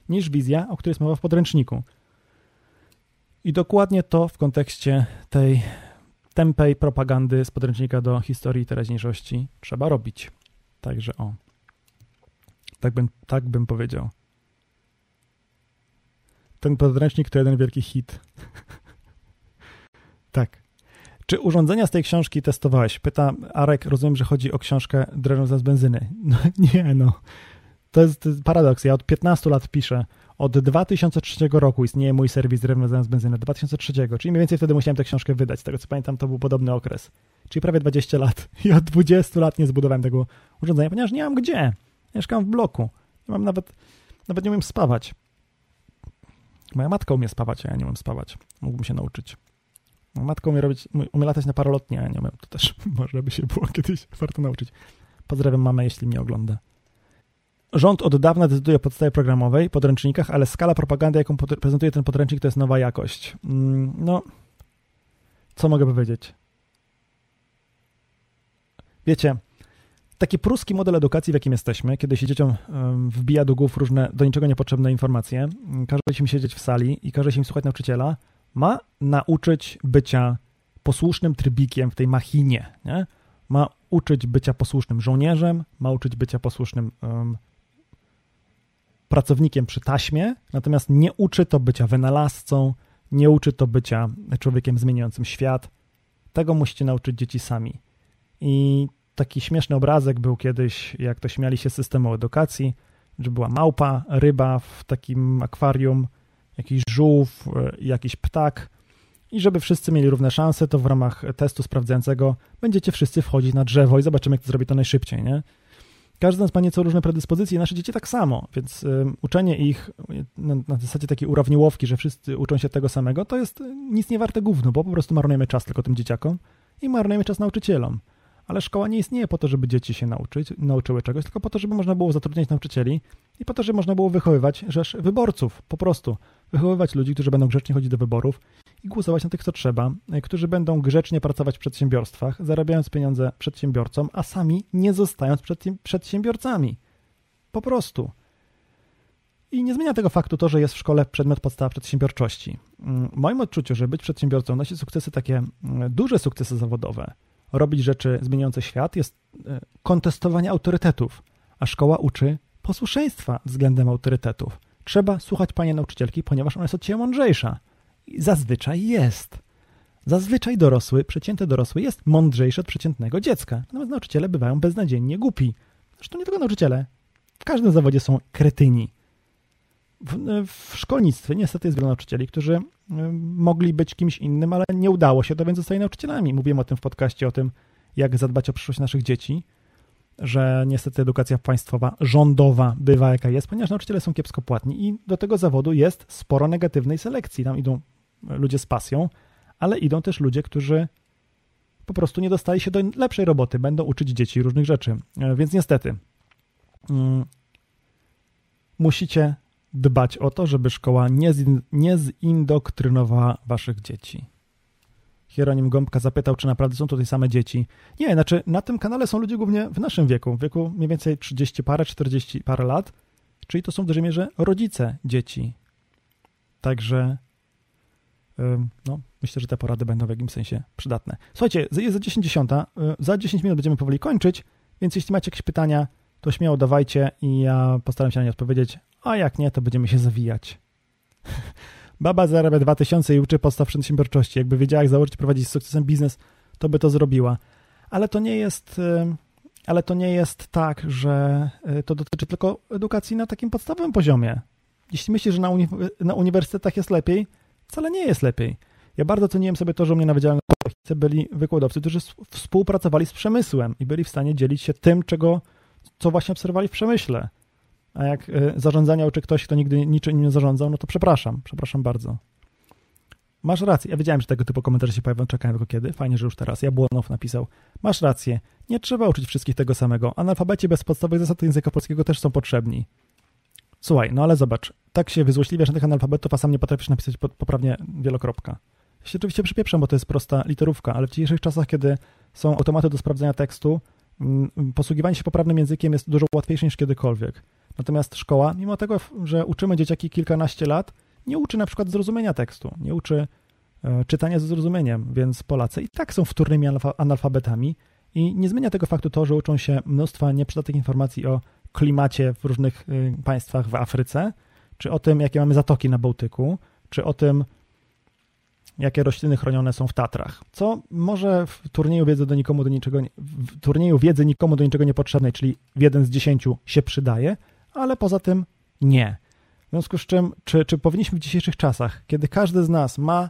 niż wizja, o której jest mowa w podręczniku. I dokładnie to w kontekście tej tempej propagandy z podręcznika do historii i teraźniejszości trzeba robić. Także o. Tak bym, tak bym powiedział. Ten podręcznik to jeden wielki hit. tak. Czy urządzenia z tej książki testowałeś? Pyta Arek, rozumiem, że chodzi o książkę Drewno z benzyny. No, nie, no. To jest, paradoks. Ja od 15 lat piszę. Od 2003 roku istnieje mój serwis Drewno z benzyny. 2003, czyli mniej więcej wtedy musiałem tę książkę wydać. Z tego co pamiętam, to był podobny okres. Czyli prawie 20 lat. I od 20 lat nie zbudowałem tego urządzenia, ponieważ nie mam gdzie. Mieszkam w bloku. Mam nawet, nawet nie umiem spawać. Moja matka umie spawać, a ja nie umiem spawać. Mógłbym się nauczyć. Moja matka umie, robić, umie latać na parolotnie, a nie umiem. To też może by się było kiedyś warto nauczyć. Pozdrawiam mamę, jeśli mnie ogląda. Rząd od dawna decyduje o podstawie programowej, podręcznikach, ale skala propagandy, jaką prezentuje ten podręcznik, to jest nowa jakość. Mm, no, co mogę powiedzieć? Wiecie, taki pruski model edukacji, w jakim jesteśmy, kiedy się dzieciom wbija do głów różne do niczego niepotrzebne informacje, każe się im siedzieć w sali i każe im słuchać nauczyciela, ma nauczyć bycia posłusznym trybikiem w tej machinie, nie? Ma uczyć bycia posłusznym żołnierzem, ma uczyć bycia posłusznym um, pracownikiem przy taśmie, natomiast nie uczy to bycia wynalazcą, nie uczy to bycia człowiekiem zmieniającym świat. Tego musicie nauczyć dzieci sami. I taki śmieszny obrazek był kiedyś, jak to śmiali się systemu edukacji, że była małpa, ryba w takim akwarium, jakiś żółw, e, jakiś ptak i żeby wszyscy mieli równe szanse, to w ramach testu sprawdzającego będziecie wszyscy wchodzić na drzewo i zobaczymy, kto zrobi to najszybciej, nie? Każdy z nas ma nieco różne predyspozycje, nasze dzieci tak samo, więc uczenie ich na, na zasadzie takiej urawniłowki, że wszyscy uczą się tego samego, to jest nic nie warte gówno, bo po prostu marnujemy czas tylko tym dzieciakom i marnujemy czas nauczycielom. Ale szkoła nie istnieje po to, żeby dzieci się nauczyć, nauczyły czegoś, tylko po to, żeby można było zatrudniać nauczycieli i po to, żeby można było wychowywać rzesz wyborców, po prostu. Wychowywać ludzi, którzy będą grzecznie chodzić do wyborów i głosować na tych, co trzeba, którzy będą grzecznie pracować w przedsiębiorstwach, zarabiając pieniądze przedsiębiorcom, a sami nie zostając przedsiębiorcami. Po prostu. I nie zmienia tego faktu to, że jest w szkole przedmiot podstawa przedsiębiorczości. W moim odczuciu, że być przedsiębiorcą, nosić sukcesy takie duże sukcesy zawodowe, robić rzeczy zmieniające świat, jest e, kontestowanie autorytetów, a szkoła uczy posłuszeństwa względem autorytetów. Trzeba słuchać pani nauczycielki, ponieważ ona jest od ciebie mądrzejsza. I zazwyczaj jest. Zazwyczaj dorosły, przeciętny dorosły jest mądrzejszy od przeciętnego dziecka. Natomiast nauczyciele bywają beznadziejnie głupi. Zresztą nie tylko nauczyciele. W każdym zawodzie są kretyni. W, w szkolnictwie niestety jest wielu nauczycieli, którzy mogli być kimś innym, ale nie udało się to, więc zostali nauczycielami. Mówiłem o tym w podcaście, o tym, jak zadbać o przyszłość naszych dzieci, że niestety edukacja państwowa, rządowa bywa jaka jest, ponieważ nauczyciele są kiepsko płatni i do tego zawodu jest sporo negatywnej selekcji. Tam idą ludzie z pasją, ale idą też ludzie, którzy po prostu nie dostali się do lepszej roboty, będą uczyć dzieci różnych rzeczy. E, więc niestety mm, musicie dbać o to, żeby szkoła nie, nie zindoktrynowała waszych dzieci. Hieronim Gąbka zapytał, czy naprawdę są tutaj same dzieci. Nie, znaczy na tym kanale są ludzie głównie w naszym wieku, w wieku mniej więcej 30 parę, 40 parę lat, czyli to są w dużej mierze rodzice dzieci. Także no, myślę, że te porady będą w jakimś sensie przydatne. Słuchajcie, jest za 10 dziesiąta, y, za 10 minut będziemy powoli kończyć, więc jeśli macie jakieś pytania, to śmiało dawajcie i ja postaram się na nie odpowiedzieć, a jak nie, to będziemy się zawijać. Baba zarabia 2000 i uczy podstaw przedsiębiorczości. Jakby wiedziała, jak założyć prowadzić z sukcesem biznes, to by to zrobiła. Ale to nie jest ale to nie jest tak, że y, to dotyczy tylko edukacji na takim podstawowym poziomie. Jeśli myślisz, że na, uni na uniwersytetach jest lepiej, wcale nie jest lepiej. Ja bardzo ceniłem sobie to, że u mnie na Wydziale byli wykładowcy, którzy współpracowali z przemysłem i byli w stanie dzielić się tym, czego, co właśnie obserwowali w przemyśle. A jak y, zarządzania uczy ktoś, kto nigdy niczym nie zarządzał, no to przepraszam, przepraszam bardzo. Masz rację. Ja wiedziałem, że tego typu komentarze się pojawią, czekałem tylko kiedy. Fajnie, że już teraz. Jabłonow napisał. Masz rację. Nie trzeba uczyć wszystkich tego samego. Analfabeci bez podstawowych zasad języka polskiego też są potrzebni. Słuchaj, no ale zobacz. Tak się wyzłośliwiasz na tych analfabetów, a sam nie potrafisz napisać poprawnie wielokropka. Ja się oczywiście przypieprzam, bo to jest prosta literówka, ale w dzisiejszych czasach, kiedy są automaty do sprawdzania tekstu, mm, posługiwanie się poprawnym językiem jest dużo łatwiejsze niż kiedykolwiek. Natomiast szkoła, mimo tego, że uczymy dzieciaki kilkanaście lat, nie uczy na przykład zrozumienia tekstu, nie uczy e, czytania ze zrozumieniem, więc Polacy i tak są wtórnymi analfabetami i nie zmienia tego faktu to, że uczą się mnóstwa nieprzydatnych informacji o klimacie w różnych y, państwach w Afryce, czy o tym, jakie mamy zatoki na Bałtyku, czy o tym, jakie rośliny chronione są w Tatrach. Co może w turnieju wiedzy do nikomu do niczego, w turnieju wiedzy nikomu do niczego niepotrzebnej, czyli w jeden z dziesięciu się przydaje, ale poza tym nie. W związku z czym, czy, czy powinniśmy w dzisiejszych czasach, kiedy każdy z nas ma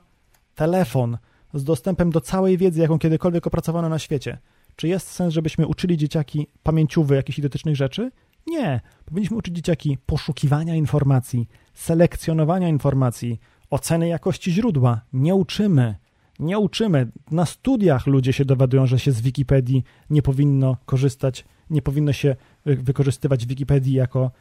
telefon z dostępem do całej wiedzy, jaką kiedykolwiek opracowano na świecie, czy jest sens, żebyśmy uczyli dzieciaki pamięciówy jakichś idiotycznych rzeczy? Nie. Powinniśmy uczyć dzieciaki poszukiwania informacji, selekcjonowania informacji, oceny jakości źródła. Nie uczymy. Nie uczymy. Na studiach ludzie się dowiadują, że się z Wikipedii nie powinno korzystać, nie powinno się wykorzystywać Wikipedii jako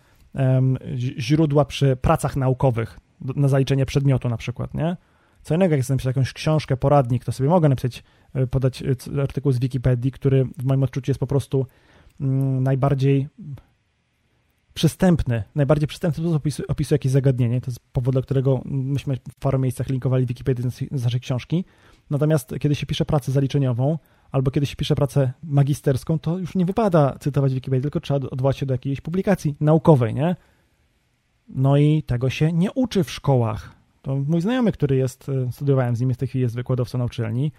źródła przy pracach naukowych na zaliczenie przedmiotu na przykład, nie? Co innego, jak chcę napisać jakąś książkę, poradnik, to sobie mogę napisać, e, podać e, artykuł z Wikipedii, który w moim odczuciu jest po prostu mm, najbardziej przystępny, najbardziej przystępny sposób opisuje, opisuje jakieś zagadnienie. To jest powód, dla którego myśmy w paru miejscach linkowali Wikipedię z naszej książki. Natomiast kiedy się pisze pracę zaliczeniową, albo kiedy się pisze pracę magisterską, to już nie wypada cytować Wikipedii, tylko trzeba odwołać się do jakiejś publikacji naukowej, nie? No i tego się nie uczy w szkołach. To mój znajomy, który jest, e, studiowałem z nim, jest w tej chwili jest wykładowcą na uczelni,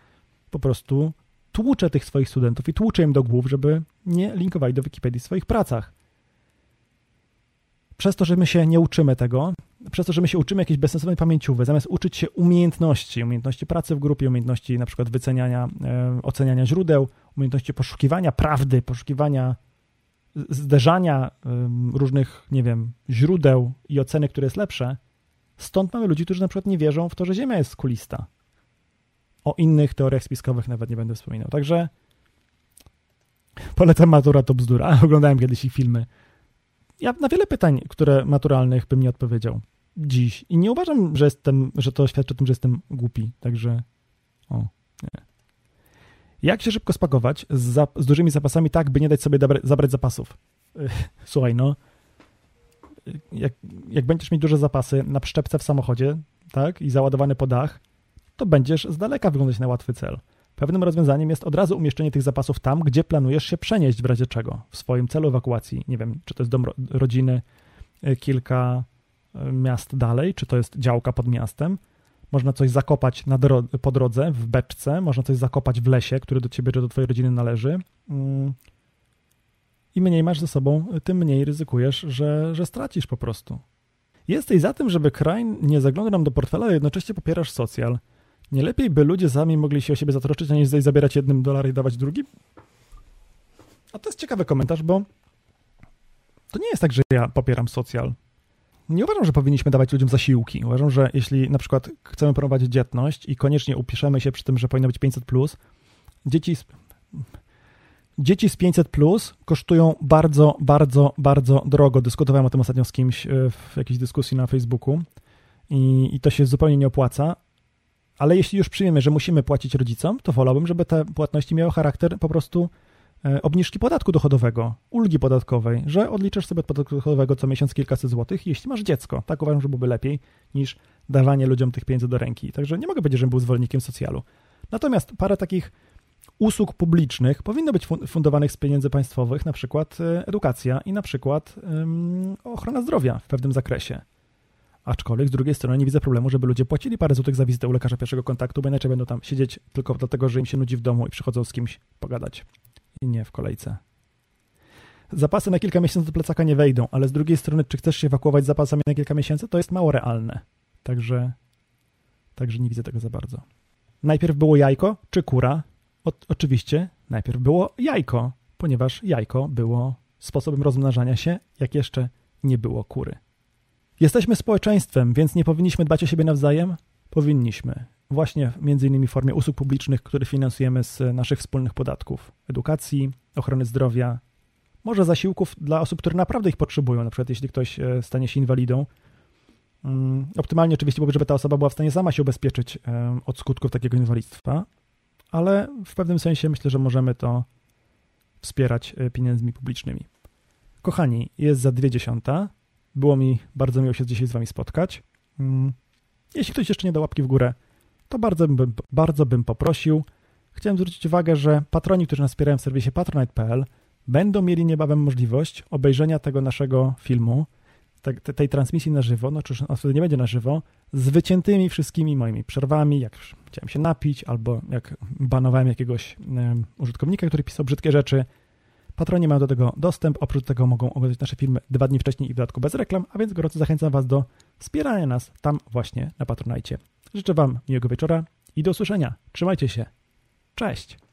po prostu tłucze tych swoich studentów i tłucze im do głów, żeby nie linkowali do Wikipedii w swoich pracach. Przez to, że my się nie uczymy tego, przez to, że my się uczymy jakiejś bezsensownej pamięciówy, zamiast uczyć się umiejętności, umiejętności pracy w grupie, umiejętności na przykład wyceniania, e, oceniania źródeł, umiejętności poszukiwania prawdy, poszukiwania, zderzania e, różnych, nie wiem, źródeł i oceny, które jest lepsze, stąd mamy ludzi, którzy na przykład nie wierzą w to, że Ziemia jest kulista. O innych teoriach spiskowych nawet nie będę wspominał. Także polecam Matura to bzdura. Oglądałem kiedyś ich filmy ja na wiele pytań, które maturalnych bym nie odpowiedział dziś i nie uważam, że jestem, że to świadczy o tym, że jestem głupi, także o, nie. Jak się szybko spakować z, z dużymi zapasami tak, by nie dać sobie zabrać zapasów? Słuchaj, no, jak, jak będziesz mieć duże zapasy na przyczepce w samochodzie, tak, i załadowany po dach, to będziesz z daleka wyglądać na łatwy cel. Pewnym rozwiązaniem jest od razu umieszczenie tych zapasów tam, gdzie planujesz się przenieść w razie czego, w swoim celu ewakuacji. Nie wiem, czy to jest dom rodziny y, kilka y, miast dalej, czy to jest działka pod miastem. Można coś zakopać na dro po drodze, w beczce, można coś zakopać w lesie, który do ciebie, czy do twojej rodziny należy. Mm. I mniej masz ze sobą, tym mniej ryzykujesz, że, że stracisz po prostu. Jesteś za tym, żeby kraj nie zaglądał nam do portfela, a jednocześnie popierasz socjal. Nie lepiej by ludzie sami mogli się o siebie zatroszczyć, a nie zabierać jednym dolar i dawać drugim? A to jest ciekawy komentarz, bo to nie jest tak, że ja popieram socjal. Nie uważam, że powinniśmy dawać ludziom zasiłki. Uważam, że jeśli na przykład chcemy prowadzić dzietność i koniecznie upiszemy się przy tym, że powinno być 500, plus, dzieci z, dzieci z 500 plus kosztują bardzo, bardzo, bardzo drogo. Dyskutowałem o tym ostatnio z kimś e, w jakiejś dyskusji na Facebooku i, i to się zupełnie nie opłaca. Ale jeśli już przyjmiemy, że musimy płacić rodzicom, to wolałbym, żeby te płatności miały charakter po prostu e, obniżki podatku dochodowego, ulgi podatkowej, że odliczasz sobie od podatku dochodowego co miesiąc kilkaset złotych, jeśli masz dziecko. Tak uważam, że byłoby lepiej niż dawanie ludziom tych pieniędzy do ręki. Także nie mogę powiedzieć, że był zwolennikiem socjalu. Natomiast parę takich usług publicznych powinno być fundowanych z pieniędzy państwowych, na przykład e, edukacja i na przykład ochrona zdrowia w pewnym zakresie. Aczkolwiek z drugiej strony nie widzę problemu, żeby ludzie płacili parę złotych za wizytę u lekarza pierwszego kontaktu, bo inaczej będą tam siedzieć tylko dlatego, że im się nudzi w domu i przychodzą z kimś pogadać. I nie w kolejce. zapasy na kilka miesięcy do plecaka nie wejdą, ale z drugiej strony, czy chcesz się ewakuować zapasami na kilka miesięcy, to jest mało realne. Także, także nie widzę tego za bardzo. Najpierw było jajko czy kura? O, oczywiście najpierw było jajko, ponieważ jajko było sposobem rozmnażania się, jak jeszcze nie było kury. Jesteśmy społeczeństwem, więc nie powinniśmy dbać o siebie nawzajem? Powinniśmy. Właśnie między innymi w formie usług publicznych, które finansujemy z naszych wspólnych podatków, edukacji, ochrony zdrowia, może zasiłków dla osób, które naprawdę ich potrzebują, na przykład jeśli ktoś e, stanie się inwalidą. Mm, optymalnie oczywiście byłoby, żeby ta osoba była w stanie sama się ubezpieczyć od skutków takiego inwalidztwa, ale w pewnym sensie myślę, że możemy to wspierać e, pieniędzmi publicznymi. Kochani, jest za dwie dziesiąta. Było mi bardzo miło się dzisiaj z wami spotkać. Mm, jeśli ktoś jeszcze nie da łapki w górę, to bardzo bym, bardzo bym poprosił. Chciałem zwrócić uwagę, że patroni, którzy nas wspierają w serwisie patronite.pl będą mieli niebawem możliwość obejrzenia tego naszego filmu, te, te, tej transmisji na żywo, no czy wtedy nie będzie na żywo, z wyciętymi wszystkimi moimi przerwami, jak chciałem się napić, albo jak banowałem jakiegoś um, użytkownika, który pisał brzydkie rzeczy. Patroni mają do tego dostęp, oprócz tego mogą oglądać nasze filmy dwa dni wcześniej i w dodatku bez reklam, a więc gorąco zachęcam Was do wspierania nas tam właśnie na Patronajcie. Życzę Wam miłego wieczora i do usłyszenia. Trzymajcie się. Cześć!